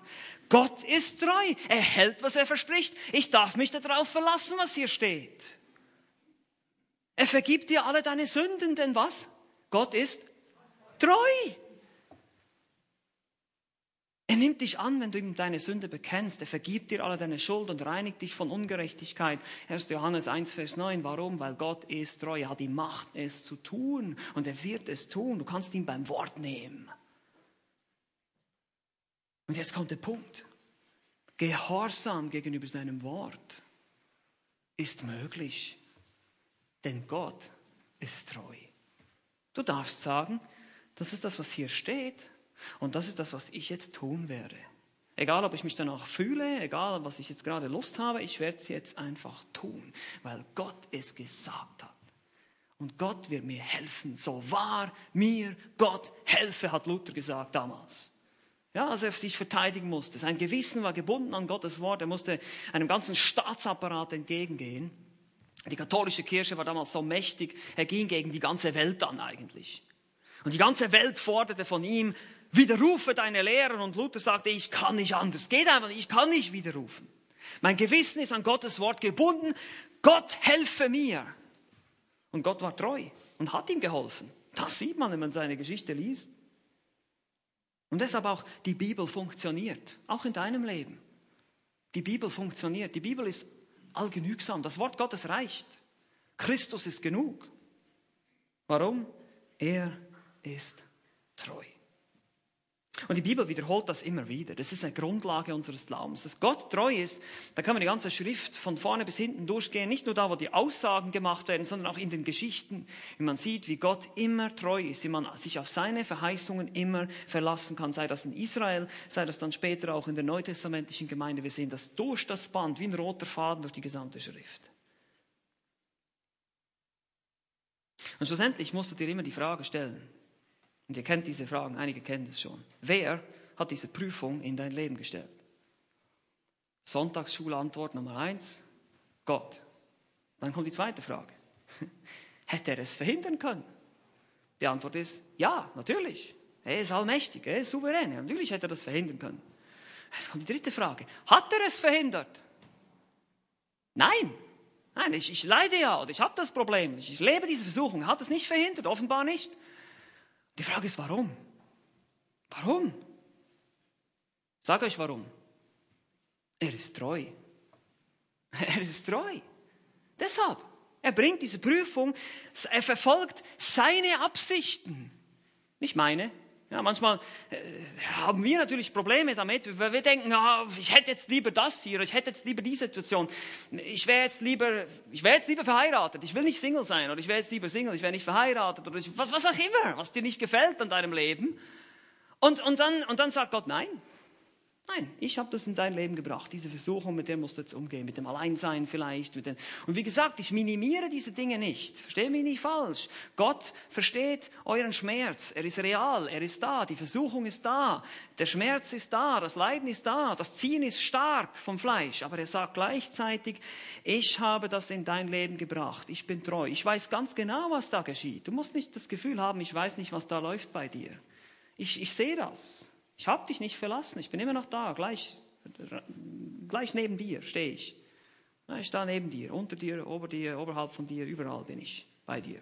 Speaker 1: Gott ist treu. Er hält, was er verspricht. Ich darf mich darauf verlassen, was hier steht. Er vergibt dir alle deine Sünden, denn was? Gott ist treu. Er nimmt dich an, wenn du ihm deine Sünde bekennst. Er vergibt dir alle deine Schuld und reinigt dich von Ungerechtigkeit. 1. Johannes 1, Vers 9. Warum? Weil Gott ist treu. Er hat die Macht, es zu tun. Und er wird es tun. Du kannst ihn beim Wort nehmen. Und jetzt kommt der Punkt. Gehorsam gegenüber seinem Wort ist möglich. Denn Gott ist treu. Du darfst sagen, das ist das, was hier steht. Und das ist das, was ich jetzt tun werde. Egal, ob ich mich danach fühle, egal, was ich jetzt gerade Lust habe, ich werde es jetzt einfach tun, weil Gott es gesagt hat. Und Gott wird mir helfen, so wahr mir Gott helfe, hat Luther gesagt damals. Ja, als er sich verteidigen musste. Sein Gewissen war gebunden an Gottes Wort. Er musste einem ganzen Staatsapparat entgegengehen. Die katholische Kirche war damals so mächtig, er ging gegen die ganze Welt an eigentlich. Und die ganze Welt forderte von ihm, widerrufe deine Lehren. Und Luther sagte, ich kann nicht anders. Geht einfach ich kann nicht widerrufen. Mein Gewissen ist an Gottes Wort gebunden. Gott helfe mir. Und Gott war treu und hat ihm geholfen. Das sieht man, wenn man seine Geschichte liest. Und deshalb auch die Bibel funktioniert, auch in deinem Leben. Die Bibel funktioniert. Die Bibel ist allgenügsam. Das Wort Gottes reicht. Christus ist genug. Warum? Er ist treu. Und die Bibel wiederholt das immer wieder. Das ist eine Grundlage unseres Glaubens. Dass Gott treu ist, da kann man die ganze Schrift von vorne bis hinten durchgehen. Nicht nur da, wo die Aussagen gemacht werden, sondern auch in den Geschichten. Wie man sieht, wie Gott immer treu ist, wie man sich auf seine Verheißungen immer verlassen kann. Sei das in Israel, sei das dann später auch in der neutestamentlichen Gemeinde. Wir sehen das durch das Band, wie ein roter Faden durch die gesamte Schrift. Und schlussendlich musst du dir immer die Frage stellen, und ihr kennt diese Fragen, einige kennen das schon. Wer hat diese Prüfung in dein Leben gestellt? Sonntagsschulantwort Nummer eins, Gott. Dann kommt die zweite Frage. Hätte er es verhindern können? Die Antwort ist ja, natürlich. Er ist allmächtig, er ist souverän. Natürlich hätte er das verhindern können. Jetzt kommt die dritte Frage. Hat er es verhindert? Nein. Nein, ich, ich leide ja oder ich habe das Problem. Ich, ich lebe diese Versuchung. Er hat es nicht verhindert, offenbar nicht. Die Frage ist, warum? Warum? Sag euch warum. Er ist treu. Er ist treu. Deshalb. Er bringt diese Prüfung, er verfolgt seine Absichten, nicht meine. Ja, manchmal äh, haben wir natürlich Probleme damit, weil wir denken, ah, ich hätte jetzt lieber das hier, ich hätte jetzt lieber die Situation. Ich wäre jetzt lieber, ich wäre jetzt lieber verheiratet. Ich will nicht Single sein oder ich wäre jetzt lieber Single. Ich wäre nicht verheiratet oder ich, was, was auch immer, was dir nicht gefällt an deinem Leben. Und, und dann, und dann sagt Gott, nein, Nein, ich habe das in dein Leben gebracht, diese Versuchung, mit der musst du jetzt umgehen, mit dem Alleinsein vielleicht. Mit den und wie gesagt, ich minimiere diese Dinge nicht. Verstehe mich nicht falsch. Gott versteht euren Schmerz. Er ist real, er ist da, die Versuchung ist da, der Schmerz ist da, das Leiden ist da, das Ziehen ist stark vom Fleisch. Aber er sagt gleichzeitig, ich habe das in dein Leben gebracht, ich bin treu. Ich weiß ganz genau, was da geschieht. Du musst nicht das Gefühl haben, ich weiß nicht, was da läuft bei dir. Ich, ich sehe das. Ich habe dich nicht verlassen, ich bin immer noch da, gleich, gleich neben dir stehe ich. Ich stehe neben dir, unter dir, ober dir, oberhalb von dir, überall bin ich bei dir.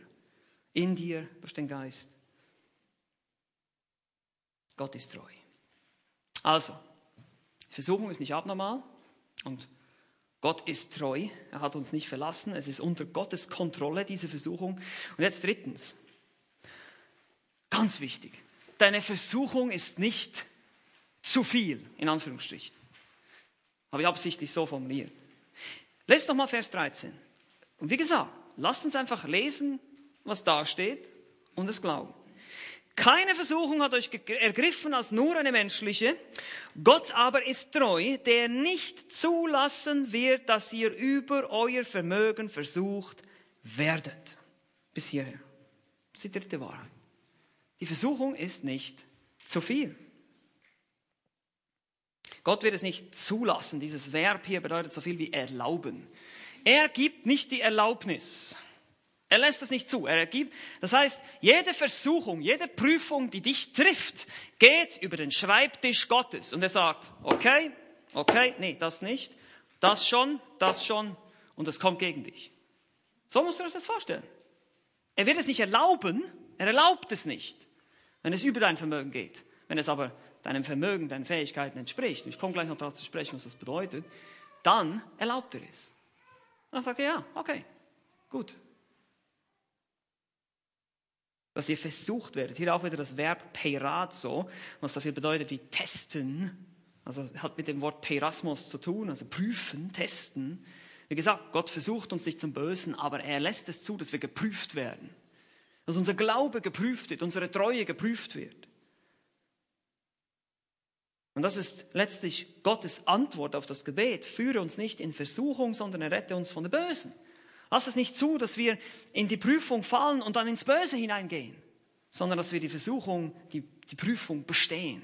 Speaker 1: In dir durch den Geist. Gott ist treu. Also, Versuchung ist nicht abnormal und Gott ist treu. Er hat uns nicht verlassen. Es ist unter Gottes Kontrolle, diese Versuchung. Und jetzt drittens, ganz wichtig, deine Versuchung ist nicht zu viel, in Anführungsstrichen. Habe ich absichtlich so formuliert. Lest nochmal Vers 13. Und wie gesagt, lasst uns einfach lesen, was da steht und es glauben. Keine Versuchung hat euch ergriffen als nur eine menschliche. Gott aber ist treu, der nicht zulassen wird, dass ihr über euer Vermögen versucht werdet. Bis hierher. Das ist die dritte Wahrheit. Die Versuchung ist nicht zu viel. Gott wird es nicht zulassen. Dieses Verb hier bedeutet so viel wie erlauben. Er gibt nicht die Erlaubnis. Er lässt es nicht zu. Er ergibt, das heißt, jede Versuchung, jede Prüfung, die dich trifft, geht über den Schreibtisch Gottes. Und er sagt, okay, okay, nee, das nicht, das schon, das schon, und es kommt gegen dich. So musst du dir das vorstellen. Er wird es nicht erlauben, er erlaubt es nicht, wenn es über dein Vermögen geht. Wenn es aber deinem Vermögen, deinen Fähigkeiten entspricht, ich komme gleich noch darauf zu sprechen, was das bedeutet, dann erlaubt er es. Dann sagt er, ja, okay, gut. Dass ihr versucht werdet, hier auch wieder das Verb peirazo, was dafür bedeutet wie testen, also hat mit dem Wort perasmos zu tun, also prüfen, testen. Wie gesagt, Gott versucht uns nicht zum Bösen, aber er lässt es zu, dass wir geprüft werden. Dass unser Glaube geprüft wird, unsere Treue geprüft wird. Und das ist letztlich Gottes Antwort auf das Gebet. Führe uns nicht in Versuchung, sondern errette uns von der Bösen. Lass es nicht zu, dass wir in die Prüfung fallen und dann ins Böse hineingehen, sondern dass wir die Versuchung, die, die Prüfung bestehen.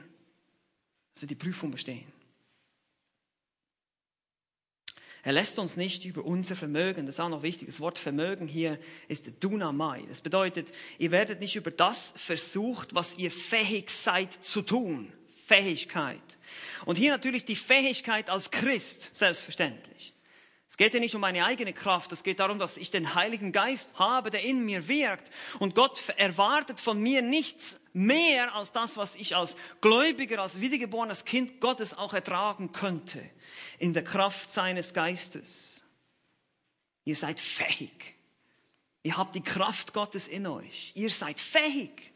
Speaker 1: Dass wir die Prüfung bestehen. Er lässt uns nicht über unser Vermögen, das ist auch noch wichtig, das Wort Vermögen hier ist Dunamai. Das bedeutet, ihr werdet nicht über das versucht, was ihr fähig seid zu tun. Fähigkeit. Und hier natürlich die Fähigkeit als Christ, selbstverständlich. Es geht ja nicht um meine eigene Kraft, es geht darum, dass ich den Heiligen Geist habe, der in mir wirkt. Und Gott erwartet von mir nichts mehr als das, was ich als Gläubiger, als wiedergeborenes Kind Gottes auch ertragen könnte. In der Kraft seines Geistes. Ihr seid fähig. Ihr habt die Kraft Gottes in euch. Ihr seid fähig.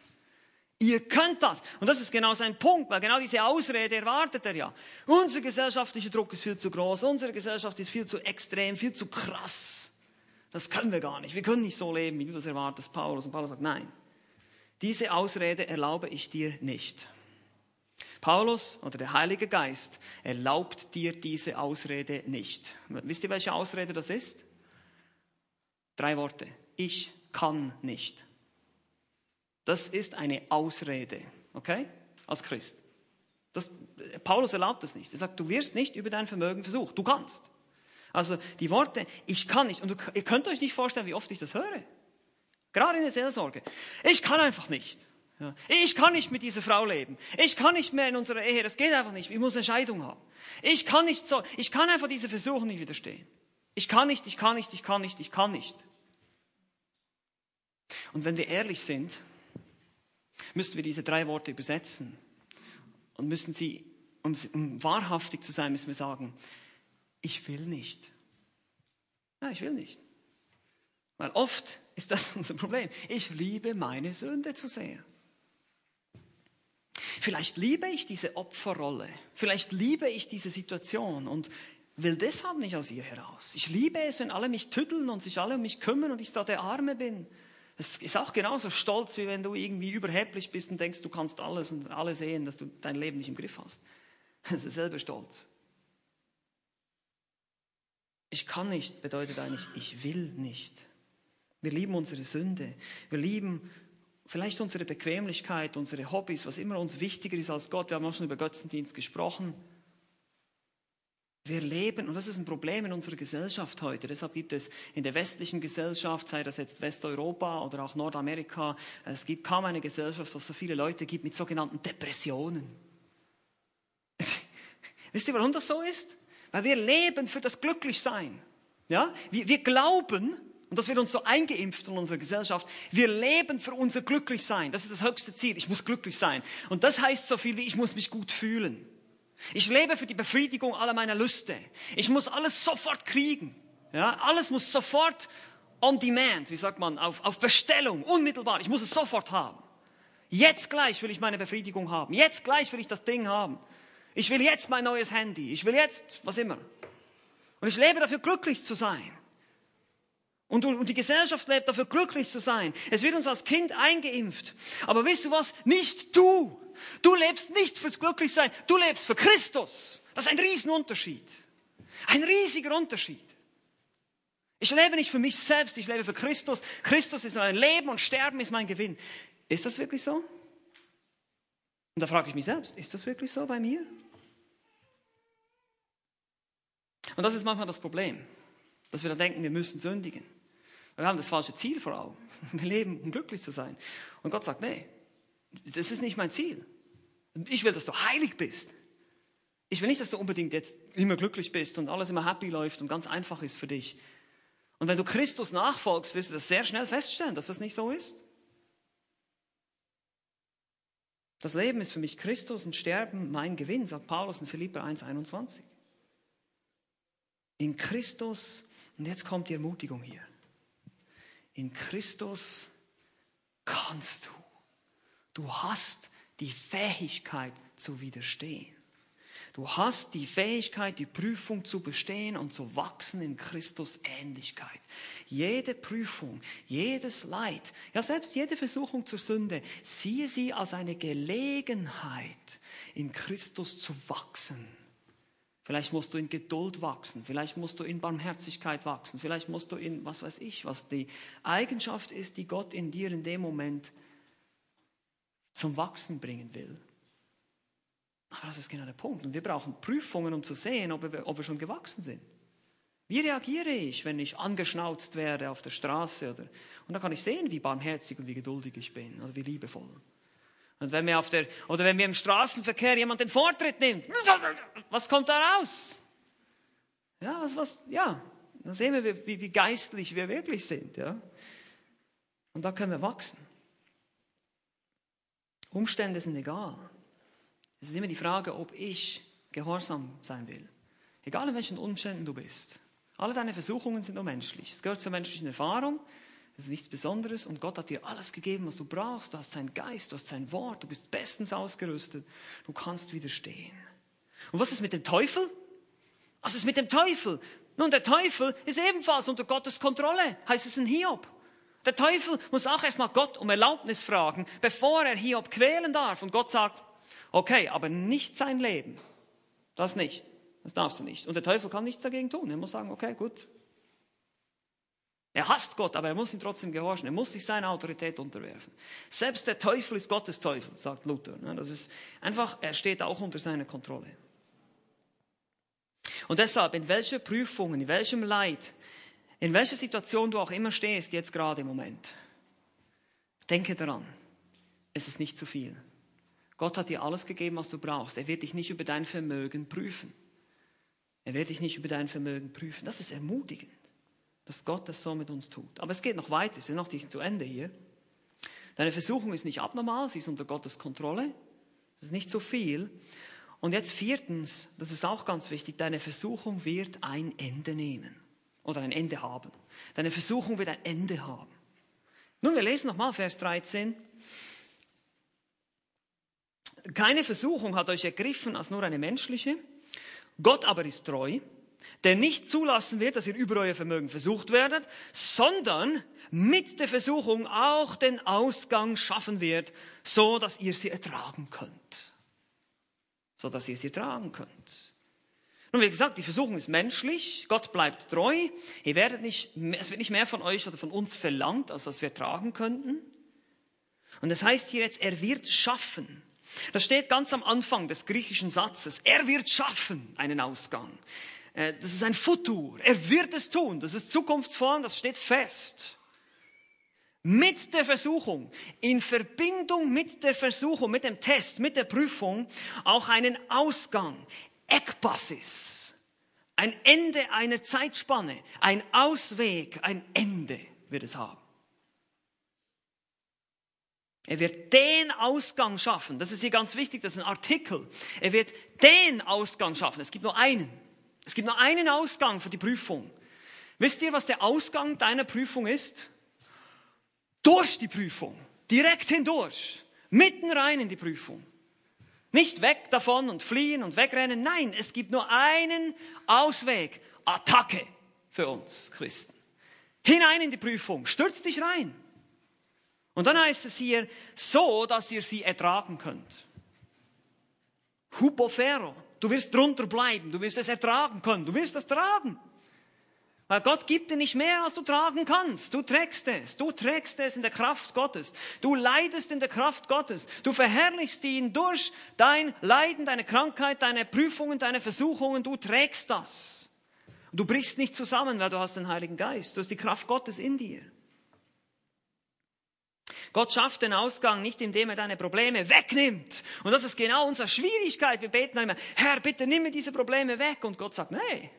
Speaker 1: Ihr könnt das. Und das ist genau sein Punkt, weil genau diese Ausrede erwartet er ja. Unser gesellschaftlicher Druck ist viel zu groß, unsere Gesellschaft ist viel zu extrem, viel zu krass. Das können wir gar nicht. Wir können nicht so leben, wie du das erwartest, Paulus. Und Paulus sagt, nein. Diese Ausrede erlaube ich dir nicht. Paulus oder der Heilige Geist erlaubt dir diese Ausrede nicht. Wisst ihr, welche Ausrede das ist? Drei Worte. Ich kann nicht. Das ist eine Ausrede, okay? Als Christ. Das, Paulus erlaubt das nicht. Er sagt, du wirst nicht über dein Vermögen versucht. Du kannst. Also die Worte, ich kann nicht. Und du, ihr könnt euch nicht vorstellen, wie oft ich das höre. Gerade in der Seelsorge. Ich kann einfach nicht. Ich kann nicht mit dieser Frau leben. Ich kann nicht mehr in unserer Ehe. Das geht einfach nicht. Ich muss eine Scheidung haben. Ich kann nicht so. Ich kann einfach diese Versuchen nicht widerstehen. Ich kann nicht, ich kann nicht, ich kann nicht, ich kann nicht. Und wenn wir ehrlich sind, müssen wir diese drei Worte übersetzen. Und müssen sie, um, um wahrhaftig zu sein, müssen wir sagen, ich will nicht. Ja, ich will nicht. Weil oft ist das unser Problem. Ich liebe meine Sünde zu sehr. Vielleicht liebe ich diese Opferrolle. Vielleicht liebe ich diese Situation und will deshalb nicht aus ihr heraus. Ich liebe es, wenn alle mich tüddeln und sich alle um mich kümmern und ich da der Arme bin. Es ist auch genauso stolz, wie wenn du irgendwie überheblich bist und denkst, du kannst alles und alle sehen, dass du dein Leben nicht im Griff hast. Das ist selber Stolz. Ich kann nicht bedeutet eigentlich, ich will nicht. Wir lieben unsere Sünde. Wir lieben vielleicht unsere Bequemlichkeit, unsere Hobbys, was immer uns wichtiger ist als Gott. Wir haben auch schon über Götzendienst gesprochen. Wir leben, und das ist ein Problem in unserer Gesellschaft heute. Deshalb gibt es in der westlichen Gesellschaft, sei das jetzt Westeuropa oder auch Nordamerika, es gibt kaum eine Gesellschaft, wo es so viele Leute gibt mit sogenannten Depressionen. Wisst ihr, warum das so ist? Weil wir leben für das Glücklichsein. Ja? Wir, wir glauben, und das wird uns so eingeimpft in unserer Gesellschaft, wir leben für unser Glücklichsein. Das ist das höchste Ziel. Ich muss glücklich sein. Und das heißt so viel wie, ich muss mich gut fühlen. Ich lebe für die Befriedigung aller meiner Lüste. Ich muss alles sofort kriegen. Ja, alles muss sofort on demand, wie sagt man, auf, auf Bestellung, unmittelbar. Ich muss es sofort haben. Jetzt gleich will ich meine Befriedigung haben. Jetzt gleich will ich das Ding haben. Ich will jetzt mein neues Handy. Ich will jetzt, was immer. Und ich lebe dafür, glücklich zu sein. Und, und die Gesellschaft lebt dafür, glücklich zu sein. Es wird uns als Kind eingeimpft. Aber weißt du was? Nicht du. Du lebst nicht fürs Glücklichsein, du lebst für Christus. Das ist ein Riesenunterschied. Ein riesiger Unterschied. Ich lebe nicht für mich selbst, ich lebe für Christus. Christus ist mein Leben und Sterben ist mein Gewinn. Ist das wirklich so? Und da frage ich mich selbst, ist das wirklich so bei mir? Und das ist manchmal das Problem, dass wir dann denken, wir müssen sündigen. Wir haben das falsche Ziel vor Augen. Wir leben, um glücklich zu sein. Und Gott sagt, nee, das ist nicht mein Ziel. Ich will, dass du heilig bist. Ich will nicht, dass du unbedingt jetzt immer glücklich bist und alles immer happy läuft und ganz einfach ist für dich. Und wenn du Christus nachfolgst, wirst du das sehr schnell feststellen, dass das nicht so ist. Das Leben ist für mich Christus und Sterben mein Gewinn, sagt Paulus in Philipper 1,21. In Christus, und jetzt kommt die Ermutigung hier. In Christus kannst du. Du hast die Fähigkeit zu widerstehen. Du hast die Fähigkeit, die Prüfung zu bestehen und zu wachsen in Christus Ähnlichkeit. Jede Prüfung, jedes Leid, ja selbst jede Versuchung zur Sünde, siehe sie als eine Gelegenheit, in Christus zu wachsen. Vielleicht musst du in Geduld wachsen, vielleicht musst du in Barmherzigkeit wachsen, vielleicht musst du in, was weiß ich, was die Eigenschaft ist, die Gott in dir in dem Moment zum Wachsen bringen will. Aber das ist genau der Punkt. Und wir brauchen Prüfungen, um zu sehen, ob wir, ob wir schon gewachsen sind. Wie reagiere ich, wenn ich angeschnauzt werde auf der Straße? Oder, und dann kann ich sehen, wie barmherzig und wie geduldig ich bin oder wie liebevoll. Und wenn mir auf der, oder wenn mir im Straßenverkehr jemand den Vortritt nimmt, was kommt da raus? Ja, was, was, ja, dann sehen wir, wie, wie geistlich wir wirklich sind, ja. Und da können wir wachsen. Umstände sind egal. Es ist immer die Frage, ob ich gehorsam sein will. Egal in welchen Umständen du bist. Alle deine Versuchungen sind nur menschlich. Es gehört zur menschlichen Erfahrung. Es ist nichts Besonderes und Gott hat dir alles gegeben, was du brauchst. Du hast seinen Geist, du hast sein Wort, du bist bestens ausgerüstet. Du kannst widerstehen. Und was ist mit dem Teufel? Was ist mit dem Teufel? Nun, der Teufel ist ebenfalls unter Gottes Kontrolle, heißt es in Hiob. Der Teufel muss auch erstmal Gott um Erlaubnis fragen, bevor er Hiob quälen darf. Und Gott sagt, Okay, aber nicht sein Leben. Das nicht. Das darfst du nicht. Und der Teufel kann nichts dagegen tun. Er muss sagen, okay, gut. Er hasst Gott, aber er muss ihm trotzdem gehorchen. Er muss sich seiner Autorität unterwerfen. Selbst der Teufel ist Gottes Teufel, sagt Luther. Das ist einfach, er steht auch unter seiner Kontrolle. Und deshalb, in welcher Prüfung, in welchem Leid, in welcher Situation du auch immer stehst, jetzt gerade im Moment, denke daran, es ist nicht zu viel. Gott hat dir alles gegeben, was du brauchst. Er wird dich nicht über dein Vermögen prüfen. Er wird dich nicht über dein Vermögen prüfen. Das ist ermutigend, dass Gott das so mit uns tut. Aber es geht noch weiter, es ist noch nicht zu Ende hier. Deine Versuchung ist nicht abnormal, sie ist unter Gottes Kontrolle. Das ist nicht so viel. Und jetzt viertens, das ist auch ganz wichtig, deine Versuchung wird ein Ende nehmen oder ein Ende haben. Deine Versuchung wird ein Ende haben. Nun, wir lesen nochmal Vers 13. Keine Versuchung hat euch ergriffen als nur eine menschliche. Gott aber ist treu, der nicht zulassen wird, dass ihr über euer Vermögen versucht werdet, sondern mit der Versuchung auch den Ausgang schaffen wird, so dass ihr sie ertragen könnt. So dass ihr sie ertragen könnt. Nun, wie gesagt, die Versuchung ist menschlich. Gott bleibt treu. Ihr werdet nicht, es wird nicht mehr von euch oder von uns verlangt, als was wir tragen könnten. Und das heißt hier jetzt, er wird schaffen. Das steht ganz am Anfang des griechischen Satzes. Er wird schaffen einen Ausgang. Äh, das ist ein Futur. Er wird es tun. Das ist Zukunftsform, das steht fest. Mit der Versuchung, in Verbindung mit der Versuchung, mit dem Test, mit der Prüfung, auch einen Ausgang, Eckbasis, ein Ende einer Zeitspanne, ein Ausweg, ein Ende wird es haben. Er wird den Ausgang schaffen. Das ist hier ganz wichtig, das ist ein Artikel. Er wird den Ausgang schaffen. Es gibt nur einen. Es gibt nur einen Ausgang für die Prüfung. Wisst ihr, was der Ausgang deiner Prüfung ist? Durch die Prüfung. Direkt hindurch. Mitten rein in die Prüfung. Nicht weg davon und fliehen und wegrennen. Nein, es gibt nur einen Ausweg. Attacke für uns Christen. Hinein in die Prüfung. Stürz dich rein. Und dann heißt es hier, so, dass ihr sie ertragen könnt. Hupofero. Du wirst drunter bleiben, du wirst es ertragen können, du wirst es tragen. Weil Gott gibt dir nicht mehr, als du tragen kannst. Du trägst es. Du trägst es in der Kraft Gottes. Du leidest in der Kraft Gottes. Du verherrlichst ihn durch dein Leiden, deine Krankheit, deine Prüfungen, deine Versuchungen. Du trägst das. Du brichst nicht zusammen, weil du hast den Heiligen Geist. Du hast die Kraft Gottes in dir. Gott schafft den Ausgang nicht, indem er deine Probleme wegnimmt. Und das ist genau unsere Schwierigkeit. Wir beten immer, Herr, bitte nimm mir diese Probleme weg. Und Gott sagt, nee.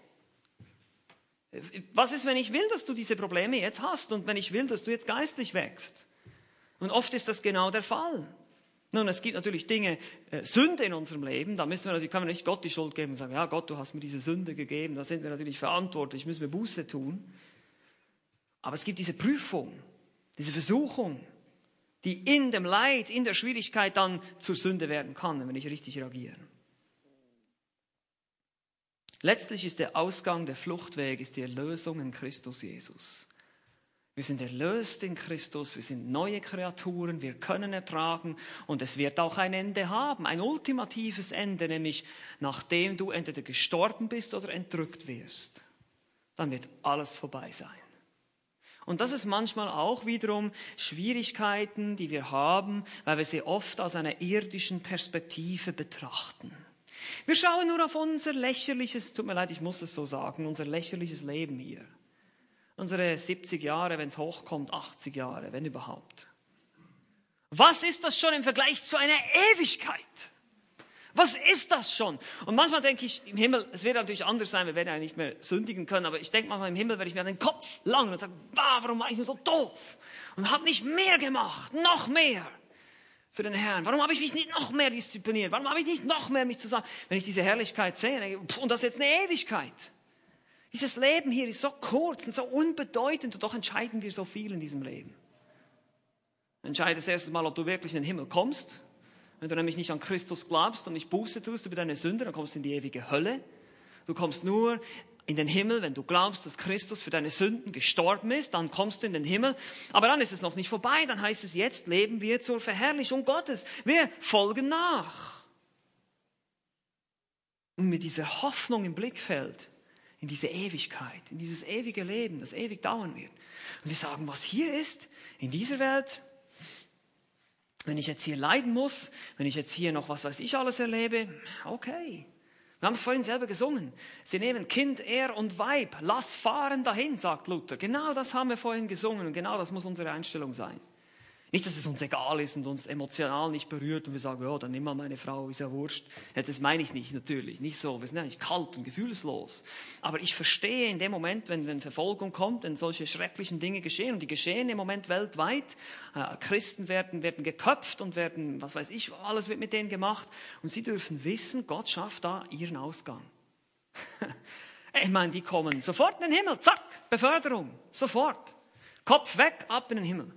Speaker 1: Was ist, wenn ich will, dass du diese Probleme jetzt hast und wenn ich will, dass du jetzt geistlich wächst? Und oft ist das genau der Fall. Nun, es gibt natürlich Dinge, äh, Sünde in unserem Leben, da müssen wir natürlich, kann man nicht Gott die Schuld geben und sagen, ja Gott, du hast mir diese Sünde gegeben, da sind wir natürlich verantwortlich, müssen wir Buße tun. Aber es gibt diese Prüfung, diese Versuchung, die in dem Leid, in der Schwierigkeit dann zur Sünde werden kann, wenn wir nicht richtig reagieren. Letztlich ist der Ausgang, der Fluchtweg, ist die Erlösung in Christus Jesus. Wir sind erlöst in Christus, wir sind neue Kreaturen, wir können ertragen und es wird auch ein Ende haben, ein ultimatives Ende, nämlich nachdem du entweder gestorben bist oder entrückt wirst. Dann wird alles vorbei sein. Und das ist manchmal auch wiederum Schwierigkeiten, die wir haben, weil wir sie oft aus einer irdischen Perspektive betrachten. Wir schauen nur auf unser lächerliches, tut mir leid, ich muss es so sagen, unser lächerliches Leben hier. Unsere 70 Jahre, wenn es hochkommt, 80 Jahre, wenn überhaupt. Was ist das schon im Vergleich zu einer Ewigkeit? Was ist das schon? Und manchmal denke ich, im Himmel, es wird natürlich anders sein, wir werden ja nicht mehr sündigen können, aber ich denke manchmal im Himmel werde ich mir den Kopf langen und sagen, bah, warum war ich nur so doof? Und habe nicht mehr gemacht, noch mehr für den Herrn. Warum habe ich mich nicht noch mehr diszipliniert? Warum habe ich nicht noch mehr mich zusammen? Wenn ich diese Herrlichkeit sehe, und das ist jetzt eine Ewigkeit. Dieses Leben hier ist so kurz und so unbedeutend und doch entscheiden wir so viel in diesem Leben. Entscheidest erstes Mal, ob du wirklich in den Himmel kommst. Wenn du nämlich nicht an Christus glaubst und nicht Buße tust über deine Sünde, dann kommst du in die ewige Hölle. Du kommst nur in den Himmel, wenn du glaubst, dass Christus für deine Sünden gestorben ist, dann kommst du in den Himmel. Aber dann ist es noch nicht vorbei, dann heißt es, jetzt leben wir zur Verherrlichung Gottes. Wir folgen nach. Und mit dieser Hoffnung im Blickfeld in diese Ewigkeit, in dieses ewige Leben, das ewig dauern wird. Und wir sagen, was hier ist, in dieser Welt, wenn ich jetzt hier leiden muss, wenn ich jetzt hier noch was weiß ich alles erlebe, okay. Wir haben es vorhin selber gesungen. Sie nehmen Kind, Er und Weib. Lass fahren dahin, sagt Luther. Genau das haben wir vorhin gesungen und genau das muss unsere Einstellung sein. Nicht, dass es uns egal ist und uns emotional nicht berührt und wir sagen, ja, dann nimm mal meine Frau, ist ja wurscht. Ja, das meine ich nicht, natürlich. Nicht so. Wir sind eigentlich kalt und gefühlslos. Aber ich verstehe in dem Moment, wenn, wenn Verfolgung kommt, wenn solche schrecklichen Dinge geschehen, und die geschehen im Moment weltweit, äh, Christen werden, werden geköpft und werden, was weiß ich, alles wird mit denen gemacht. Und sie dürfen wissen, Gott schafft da ihren Ausgang. ich meine, die kommen sofort in den Himmel, zack, Beförderung, sofort. Kopf weg, ab in den Himmel.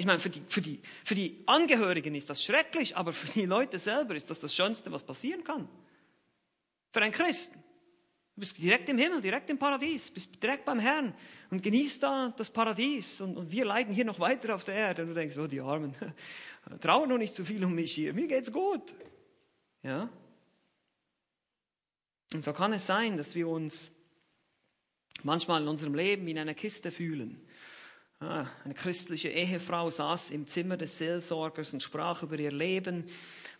Speaker 1: Ich meine, für die, für, die, für die Angehörigen ist das schrecklich, aber für die Leute selber ist das das Schönste, was passieren kann. Für einen Christen. Du bist direkt im Himmel, direkt im Paradies, bist direkt beim Herrn und genießt da das Paradies. Und, und wir leiden hier noch weiter auf der Erde. Und du denkst, oh, die Armen, trauern noch nicht so viel um mich hier. Mir geht's gut. Ja? Und so kann es sein, dass wir uns manchmal in unserem Leben in einer Kiste fühlen eine christliche Ehefrau saß im Zimmer des Seelsorgers und sprach über ihr Leben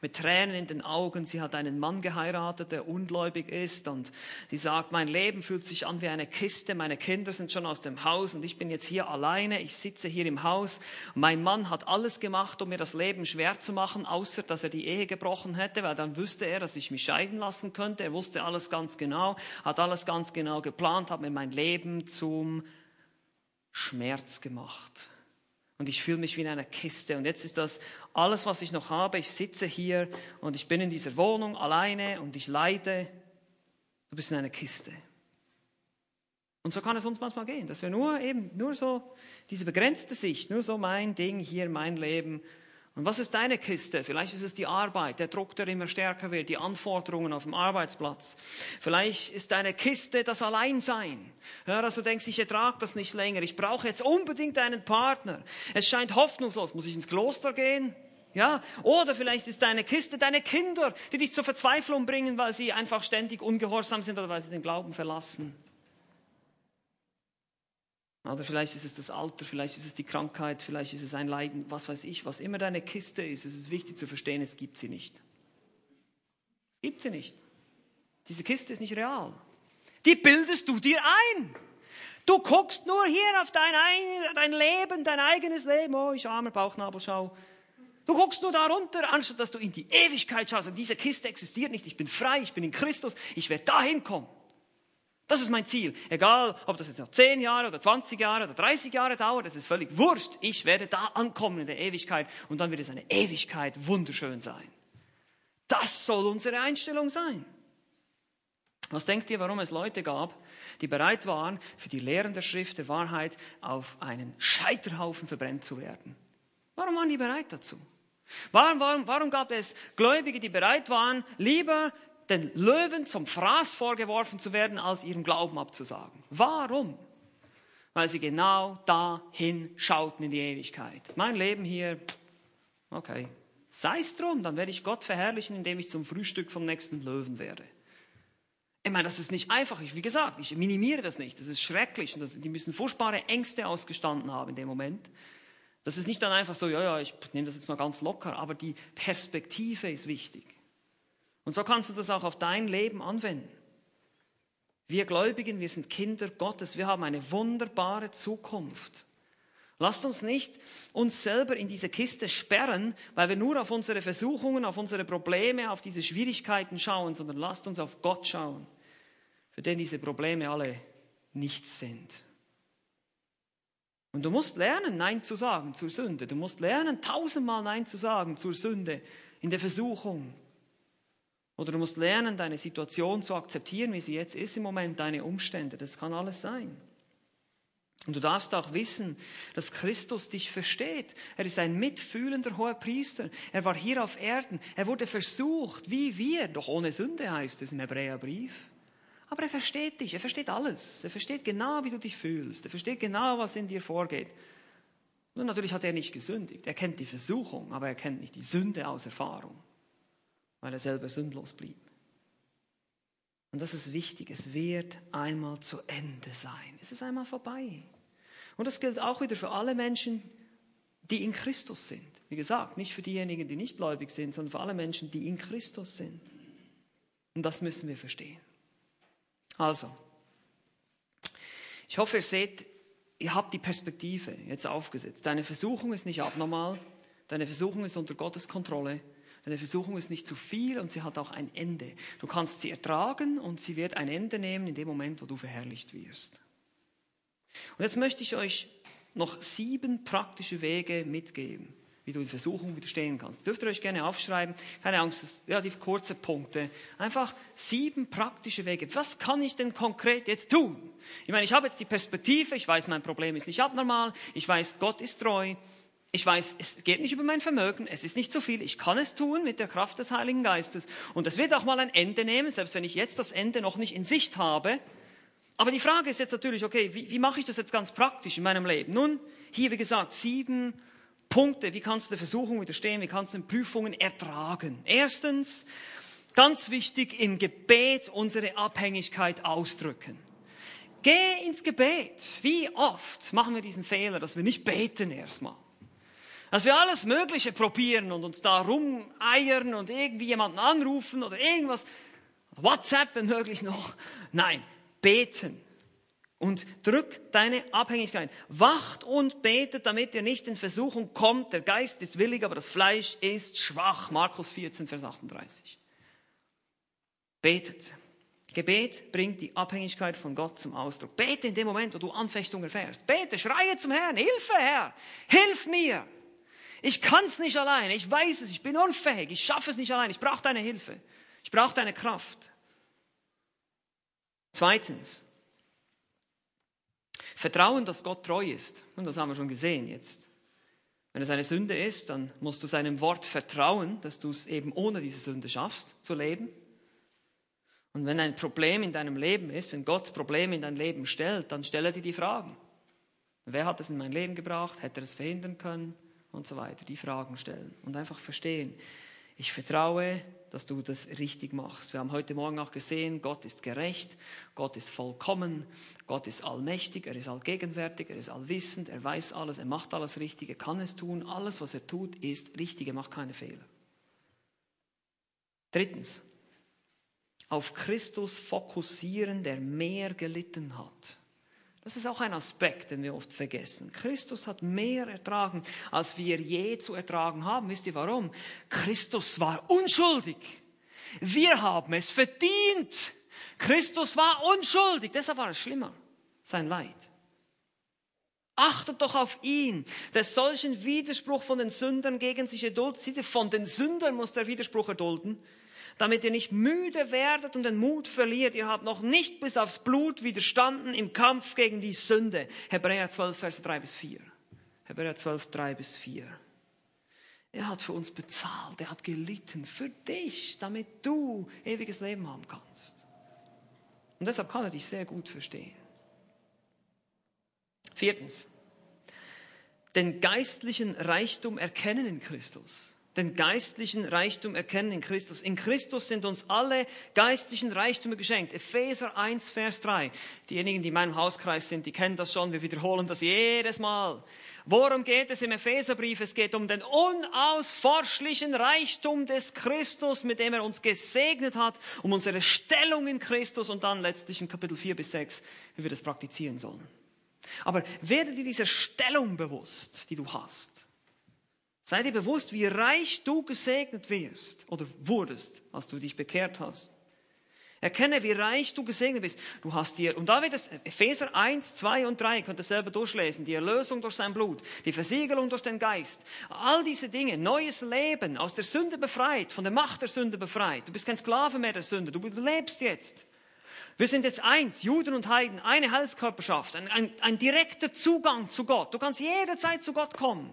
Speaker 1: mit Tränen in den Augen. Sie hat einen Mann geheiratet, der ungläubig ist und sie sagt, mein Leben fühlt sich an wie eine Kiste, meine Kinder sind schon aus dem Haus und ich bin jetzt hier alleine, ich sitze hier im Haus. Mein Mann hat alles gemacht, um mir das Leben schwer zu machen, außer dass er die Ehe gebrochen hätte, weil dann wüsste er, dass ich mich scheiden lassen könnte. Er wusste alles ganz genau, hat alles ganz genau geplant, hat mir mein Leben zum Schmerz gemacht. Und ich fühle mich wie in einer Kiste. Und jetzt ist das alles, was ich noch habe. Ich sitze hier und ich bin in dieser Wohnung alleine und ich leide. Du bist in einer Kiste. Und so kann es uns manchmal gehen, dass wir nur eben, nur so diese begrenzte Sicht, nur so mein Ding hier, mein Leben und was ist deine Kiste? Vielleicht ist es die Arbeit, der Druck, der immer stärker wird, die Anforderungen auf dem Arbeitsplatz. Vielleicht ist deine Kiste das Alleinsein. Ja, dass du denkst, ich ertrage das nicht länger. Ich brauche jetzt unbedingt einen Partner. Es scheint hoffnungslos. Muss ich ins Kloster gehen? Ja, oder vielleicht ist deine Kiste deine Kinder, die dich zur Verzweiflung bringen, weil sie einfach ständig ungehorsam sind oder weil sie den Glauben verlassen. Oder vielleicht ist es das Alter, vielleicht ist es die Krankheit, vielleicht ist es ein Leiden, was weiß ich, was immer deine Kiste ist. Es ist wichtig zu verstehen, es gibt sie nicht. Es gibt sie nicht. Diese Kiste ist nicht real. Die bildest du dir ein. Du guckst nur hier auf dein, dein Leben, dein eigenes Leben. Oh, ich armer Bauchnabelschau. Du guckst nur darunter, anstatt dass du in die Ewigkeit schaust. Und diese Kiste existiert nicht. Ich bin frei, ich bin in Christus. Ich werde dahin kommen. Das ist mein Ziel. Egal, ob das jetzt noch 10 Jahre oder 20 Jahre oder 30 Jahre dauert, das ist völlig wurscht. Ich werde da ankommen in der Ewigkeit und dann wird es eine Ewigkeit wunderschön sein. Das soll unsere Einstellung sein. Was denkt ihr, warum es Leute gab, die bereit waren, für die Lehren der Schrift der Wahrheit auf einen Scheiterhaufen verbrennt zu werden? Warum waren die bereit dazu? Warum, warum, warum gab es Gläubige, die bereit waren, lieber den Löwen zum Fraß vorgeworfen zu werden, als ihrem Glauben abzusagen. Warum? Weil sie genau dahin schauten in die Ewigkeit. Mein Leben hier, okay, sei es drum, dann werde ich Gott verherrlichen, indem ich zum Frühstück vom nächsten Löwen werde. Ich meine, das ist nicht einfach. Wie gesagt, ich minimiere das nicht. Das ist schrecklich. Und das, die müssen furchtbare Ängste ausgestanden haben in dem Moment. Das ist nicht dann einfach so, ja, ja, ich nehme das jetzt mal ganz locker. Aber die Perspektive ist wichtig. Und so kannst du das auch auf dein Leben anwenden. Wir Gläubigen, wir sind Kinder Gottes, wir haben eine wunderbare Zukunft. Lasst uns nicht uns selber in diese Kiste sperren, weil wir nur auf unsere Versuchungen, auf unsere Probleme, auf diese Schwierigkeiten schauen, sondern lasst uns auf Gott schauen, für den diese Probleme alle nichts sind. Und du musst lernen, Nein zu sagen zur Sünde. Du musst lernen, tausendmal Nein zu sagen zur Sünde in der Versuchung. Oder du musst lernen, deine Situation zu akzeptieren, wie sie jetzt ist im Moment, deine Umstände. Das kann alles sein. Und du darfst auch wissen, dass Christus dich versteht. Er ist ein mitfühlender hoher Priester. Er war hier auf Erden. Er wurde versucht, wie wir, doch ohne Sünde heißt es im Hebräerbrief. Aber er versteht dich, er versteht alles. Er versteht genau, wie du dich fühlst. Er versteht genau, was in dir vorgeht. Nun, natürlich hat er nicht gesündigt. Er kennt die Versuchung, aber er kennt nicht die Sünde aus Erfahrung weil er selber sündlos blieb. Und das ist wichtig, es wird einmal zu Ende sein. Es ist einmal vorbei. Und das gilt auch wieder für alle Menschen, die in Christus sind. Wie gesagt, nicht für diejenigen, die nicht gläubig sind, sondern für alle Menschen, die in Christus sind. Und das müssen wir verstehen. Also, ich hoffe, ihr seht, ihr habt die Perspektive jetzt aufgesetzt. Deine Versuchung ist nicht abnormal, deine Versuchung ist unter Gottes Kontrolle Deine Versuchung ist nicht zu viel und sie hat auch ein Ende. Du kannst sie ertragen und sie wird ein Ende nehmen in dem Moment, wo du verherrlicht wirst. Und jetzt möchte ich euch noch sieben praktische Wege mitgeben, wie du die Versuchung widerstehen kannst. Dürft ihr euch gerne aufschreiben. Keine Angst, das sind relativ kurze Punkte. Einfach sieben praktische Wege. Was kann ich denn konkret jetzt tun? Ich meine, ich habe jetzt die Perspektive, ich weiß, mein Problem ist nicht abnormal, ich weiß, Gott ist treu, ich weiß, es geht nicht über mein Vermögen, es ist nicht zu viel, ich kann es tun mit der Kraft des Heiligen Geistes. Und es wird auch mal ein Ende nehmen, selbst wenn ich jetzt das Ende noch nicht in Sicht habe. Aber die Frage ist jetzt natürlich, okay, wie, wie mache ich das jetzt ganz praktisch in meinem Leben? Nun, hier wie gesagt, sieben Punkte, wie kannst du der Versuchung widerstehen, wie kannst du den Prüfungen ertragen. Erstens, ganz wichtig, im Gebet unsere Abhängigkeit ausdrücken. Geh ins Gebet. Wie oft machen wir diesen Fehler, dass wir nicht beten erstmal? Dass wir alles Mögliche probieren und uns da rumeiern und irgendwie jemanden anrufen oder irgendwas. WhatsApp möglich noch. Nein, beten. Und drück deine Abhängigkeit. Wacht und betet, damit ihr nicht in Versuchung kommt. Der Geist ist willig, aber das Fleisch ist schwach. Markus 14, Vers 38. Betet. Gebet bringt die Abhängigkeit von Gott zum Ausdruck. Bete in dem Moment, wo du Anfechtung erfährst. Bete, schreie zum Herrn. Hilfe, Herr. Hilf mir. Ich kann es nicht allein. Ich weiß es. Ich bin unfähig. Ich schaffe es nicht allein. Ich brauche deine Hilfe. Ich brauche deine Kraft. Zweitens. Vertrauen, dass Gott treu ist. Und das haben wir schon gesehen jetzt. Wenn es eine Sünde ist, dann musst du seinem Wort vertrauen, dass du es eben ohne diese Sünde schaffst zu leben. Und wenn ein Problem in deinem Leben ist, wenn Gott Probleme in dein Leben stellt, dann stelle dir die Fragen. Wer hat es in mein Leben gebracht? Hätte er es verhindern können? Und so weiter, die Fragen stellen und einfach verstehen. Ich vertraue, dass du das richtig machst. Wir haben heute Morgen auch gesehen, Gott ist gerecht, Gott ist vollkommen, Gott ist allmächtig, er ist allgegenwärtig, er ist allwissend, er weiß alles, er macht alles richtig, er kann es tun, alles, was er tut, ist richtig, er macht keine Fehler. Drittens, auf Christus fokussieren, der mehr gelitten hat. Das ist auch ein Aspekt, den wir oft vergessen. Christus hat mehr ertragen, als wir je zu ertragen haben. Wisst ihr warum? Christus war unschuldig. Wir haben es verdient. Christus war unschuldig, deshalb war es schlimmer, sein Leid. Achtet doch auf ihn, der solchen Widerspruch von den Sündern gegen sich erduldet. Seht von den Sündern muss der Widerspruch erdulden, damit ihr nicht müde werdet und den Mut verliert. Ihr habt noch nicht bis aufs Blut widerstanden im Kampf gegen die Sünde. Hebräer 12, Verse 3 bis 4. Hebräer 12, 3 bis 4. Er hat für uns bezahlt, er hat gelitten für dich, damit du ewiges Leben haben kannst. Und deshalb kann er dich sehr gut verstehen. Viertens, den geistlichen Reichtum erkennen in Christus. Den geistlichen Reichtum erkennen in Christus. In Christus sind uns alle geistlichen Reichtümer geschenkt. Epheser 1, Vers 3. Diejenigen, die in meinem Hauskreis sind, die kennen das schon. Wir wiederholen das jedes Mal. Worum geht es im Epheserbrief? Es geht um den unausforschlichen Reichtum des Christus, mit dem er uns gesegnet hat, um unsere Stellung in Christus und dann letztlich in Kapitel 4 bis 6, wie wir das praktizieren sollen. Aber werde dir dieser Stellung bewusst, die du hast. Sei dir bewusst, wie reich du gesegnet wirst oder wurdest, als du dich bekehrt hast. Erkenne, wie reich du gesegnet bist. Du hast dir, und da wird es, Epheser 1, 2 und 3, könnt ihr selber durchlesen, die Erlösung durch sein Blut, die Versiegelung durch den Geist, all diese Dinge, neues Leben, aus der Sünde befreit, von der Macht der Sünde befreit. Du bist kein Sklave mehr der Sünde, du lebst jetzt. Wir sind jetzt eins, Juden und Heiden, eine Heilskörperschaft, ein, ein, ein direkter Zugang zu Gott. Du kannst jederzeit zu Gott kommen.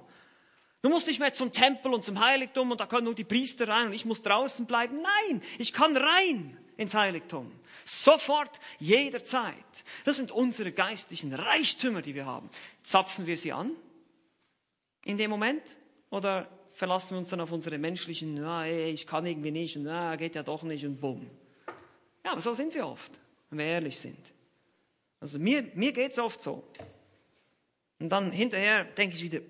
Speaker 1: Du musst nicht mehr zum Tempel und zum Heiligtum und da können nur die Priester rein und ich muss draußen bleiben. Nein, ich kann rein ins Heiligtum. Sofort, jederzeit. Das sind unsere geistlichen Reichtümer, die wir haben. Zapfen wir sie an in dem Moment oder verlassen wir uns dann auf unsere menschlichen, na, ich kann irgendwie nicht und na, geht ja doch nicht und bumm. Ja, aber so sind wir oft wenn wir ehrlich sind. Also mir, mir geht es oft so. Und dann hinterher denke ich wieder,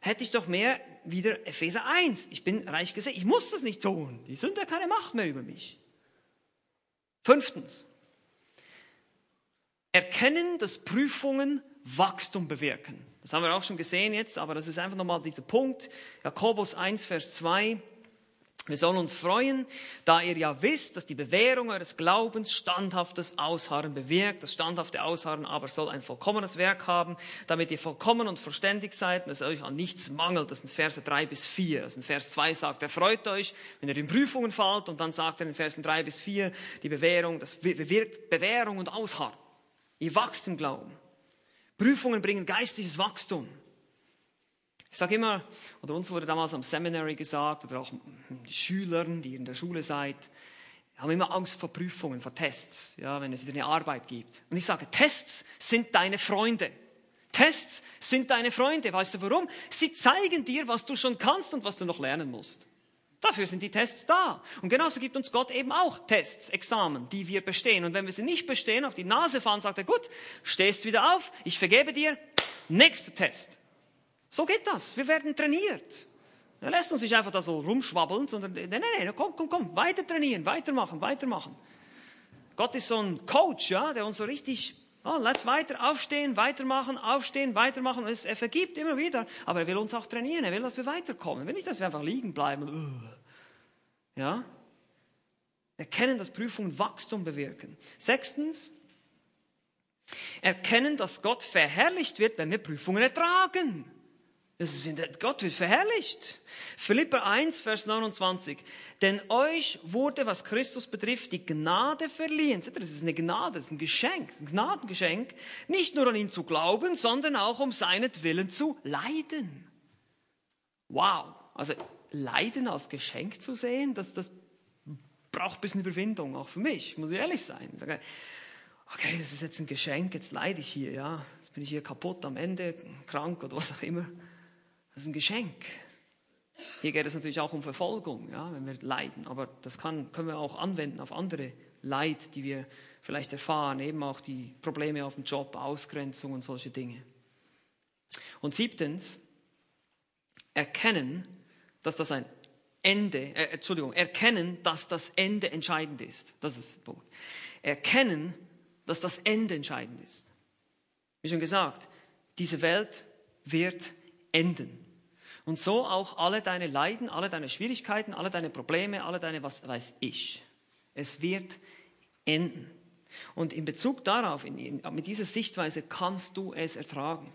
Speaker 1: hätte ich doch mehr wieder Epheser 1. Ich bin reich gesehen. Ich muss das nicht tun. Die Sünde hat keine Macht mehr über mich. Fünftens. Erkennen, dass Prüfungen Wachstum bewirken. Das haben wir auch schon gesehen jetzt, aber das ist einfach nochmal dieser Punkt. Jakobus 1, Vers 2. Wir sollen uns freuen, da ihr ja wisst, dass die Bewährung eures Glaubens standhaftes Ausharren bewirkt. Das standhafte Ausharren aber soll ein vollkommenes Werk haben, damit ihr vollkommen und verständig seid und es euch an nichts mangelt. Das sind Verse 3 bis 4. Das in Vers 2 sagt, er freut euch, wenn ihr in Prüfungen fallt und dann sagt er in Versen 3 bis 4, die Bewährung, das bewirkt Bewährung und Ausharren. Ihr wachst im Glauben. Prüfungen bringen geistliches Wachstum. Ich sage immer, oder uns wurde damals am Seminary gesagt, oder auch Schülern, die in der Schule seid, haben immer Angst vor Prüfungen, vor Tests, ja, wenn es wieder eine Arbeit gibt. Und ich sage, Tests sind deine Freunde. Tests sind deine Freunde. Weißt du warum? Sie zeigen dir, was du schon kannst und was du noch lernen musst. Dafür sind die Tests da. Und genauso gibt uns Gott eben auch Tests, Examen, die wir bestehen. Und wenn wir sie nicht bestehen, auf die Nase fahren, sagt er, gut, stehst wieder auf, ich vergebe dir, nächster Test. So geht das. Wir werden trainiert. Er lässt uns nicht einfach da so rumschwabbeln, sondern nein, nein, nein, komm, komm, komm, weiter trainieren, weitermachen, weitermachen. Gott ist so ein Coach, ja, der uns so richtig, oh, lass weiter aufstehen, weitermachen, aufstehen, weitermachen. Es, er vergibt immer wieder, aber er will uns auch trainieren. Er will, dass wir weiterkommen. Er will nicht, dass wir einfach liegen bleiben. Uh. Ja. Erkennen, dass Prüfungen Wachstum bewirken. Sechstens, erkennen, dass Gott verherrlicht wird, wenn wir Prüfungen ertragen. Gott wird verherrlicht. Philipper 1, Vers 29. Denn euch wurde, was Christus betrifft, die Gnade verliehen. Seht ihr, das ist eine Gnade, das ist ein Geschenk, ein Gnadengeschenk. Nicht nur an ihn zu glauben, sondern auch um seinetwillen zu leiden. Wow. Also, Leiden als Geschenk zu sehen, das, das braucht ein bisschen Überwindung, auch für mich, muss ich ehrlich sein. Okay, das ist jetzt ein Geschenk, jetzt leide ich hier, ja. Jetzt bin ich hier kaputt am Ende, krank oder was auch immer. Das ist ein Geschenk. Hier geht es natürlich auch um Verfolgung, ja, wenn wir leiden. Aber das kann, können wir auch anwenden auf andere Leid, die wir vielleicht erfahren. Eben auch die Probleme auf dem Job, Ausgrenzung und solche Dinge. Und siebtens, erkennen, dass das ein Ende, äh, Entschuldigung, erkennen, dass das Ende entscheidend ist. Das ist der Punkt. Erkennen, dass das Ende entscheidend ist. Wie schon gesagt, diese Welt wird enden. Und so auch alle deine Leiden, alle deine Schwierigkeiten, alle deine Probleme, alle deine was weiß ich. Es wird enden. Und in Bezug darauf, in, in, mit dieser Sichtweise kannst du es ertragen.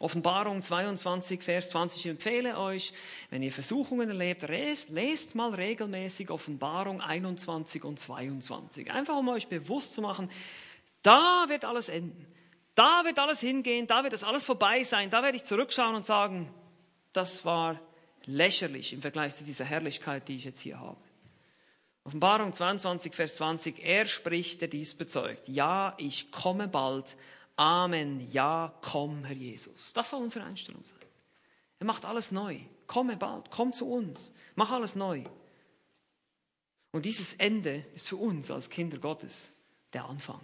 Speaker 1: Offenbarung 22, Vers 20, ich empfehle euch, wenn ihr Versuchungen erlebt, lest, lest mal regelmäßig Offenbarung 21 und 22. Einfach um euch bewusst zu machen, da wird alles enden. Da wird alles hingehen, da wird es alles vorbei sein, da werde ich zurückschauen und sagen, das war lächerlich im Vergleich zu dieser Herrlichkeit, die ich jetzt hier habe. Offenbarung 22, Vers 20, er spricht, der dies bezeugt. Ja, ich komme bald. Amen. Ja, komm, Herr Jesus. Das soll unsere Einstellung sein. Er macht alles neu. Komme bald, komm zu uns. Mach alles neu. Und dieses Ende ist für uns als Kinder Gottes der Anfang.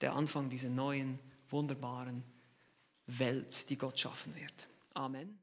Speaker 1: Der Anfang dieser neuen, wunderbaren Welt, die Gott schaffen wird. Amen.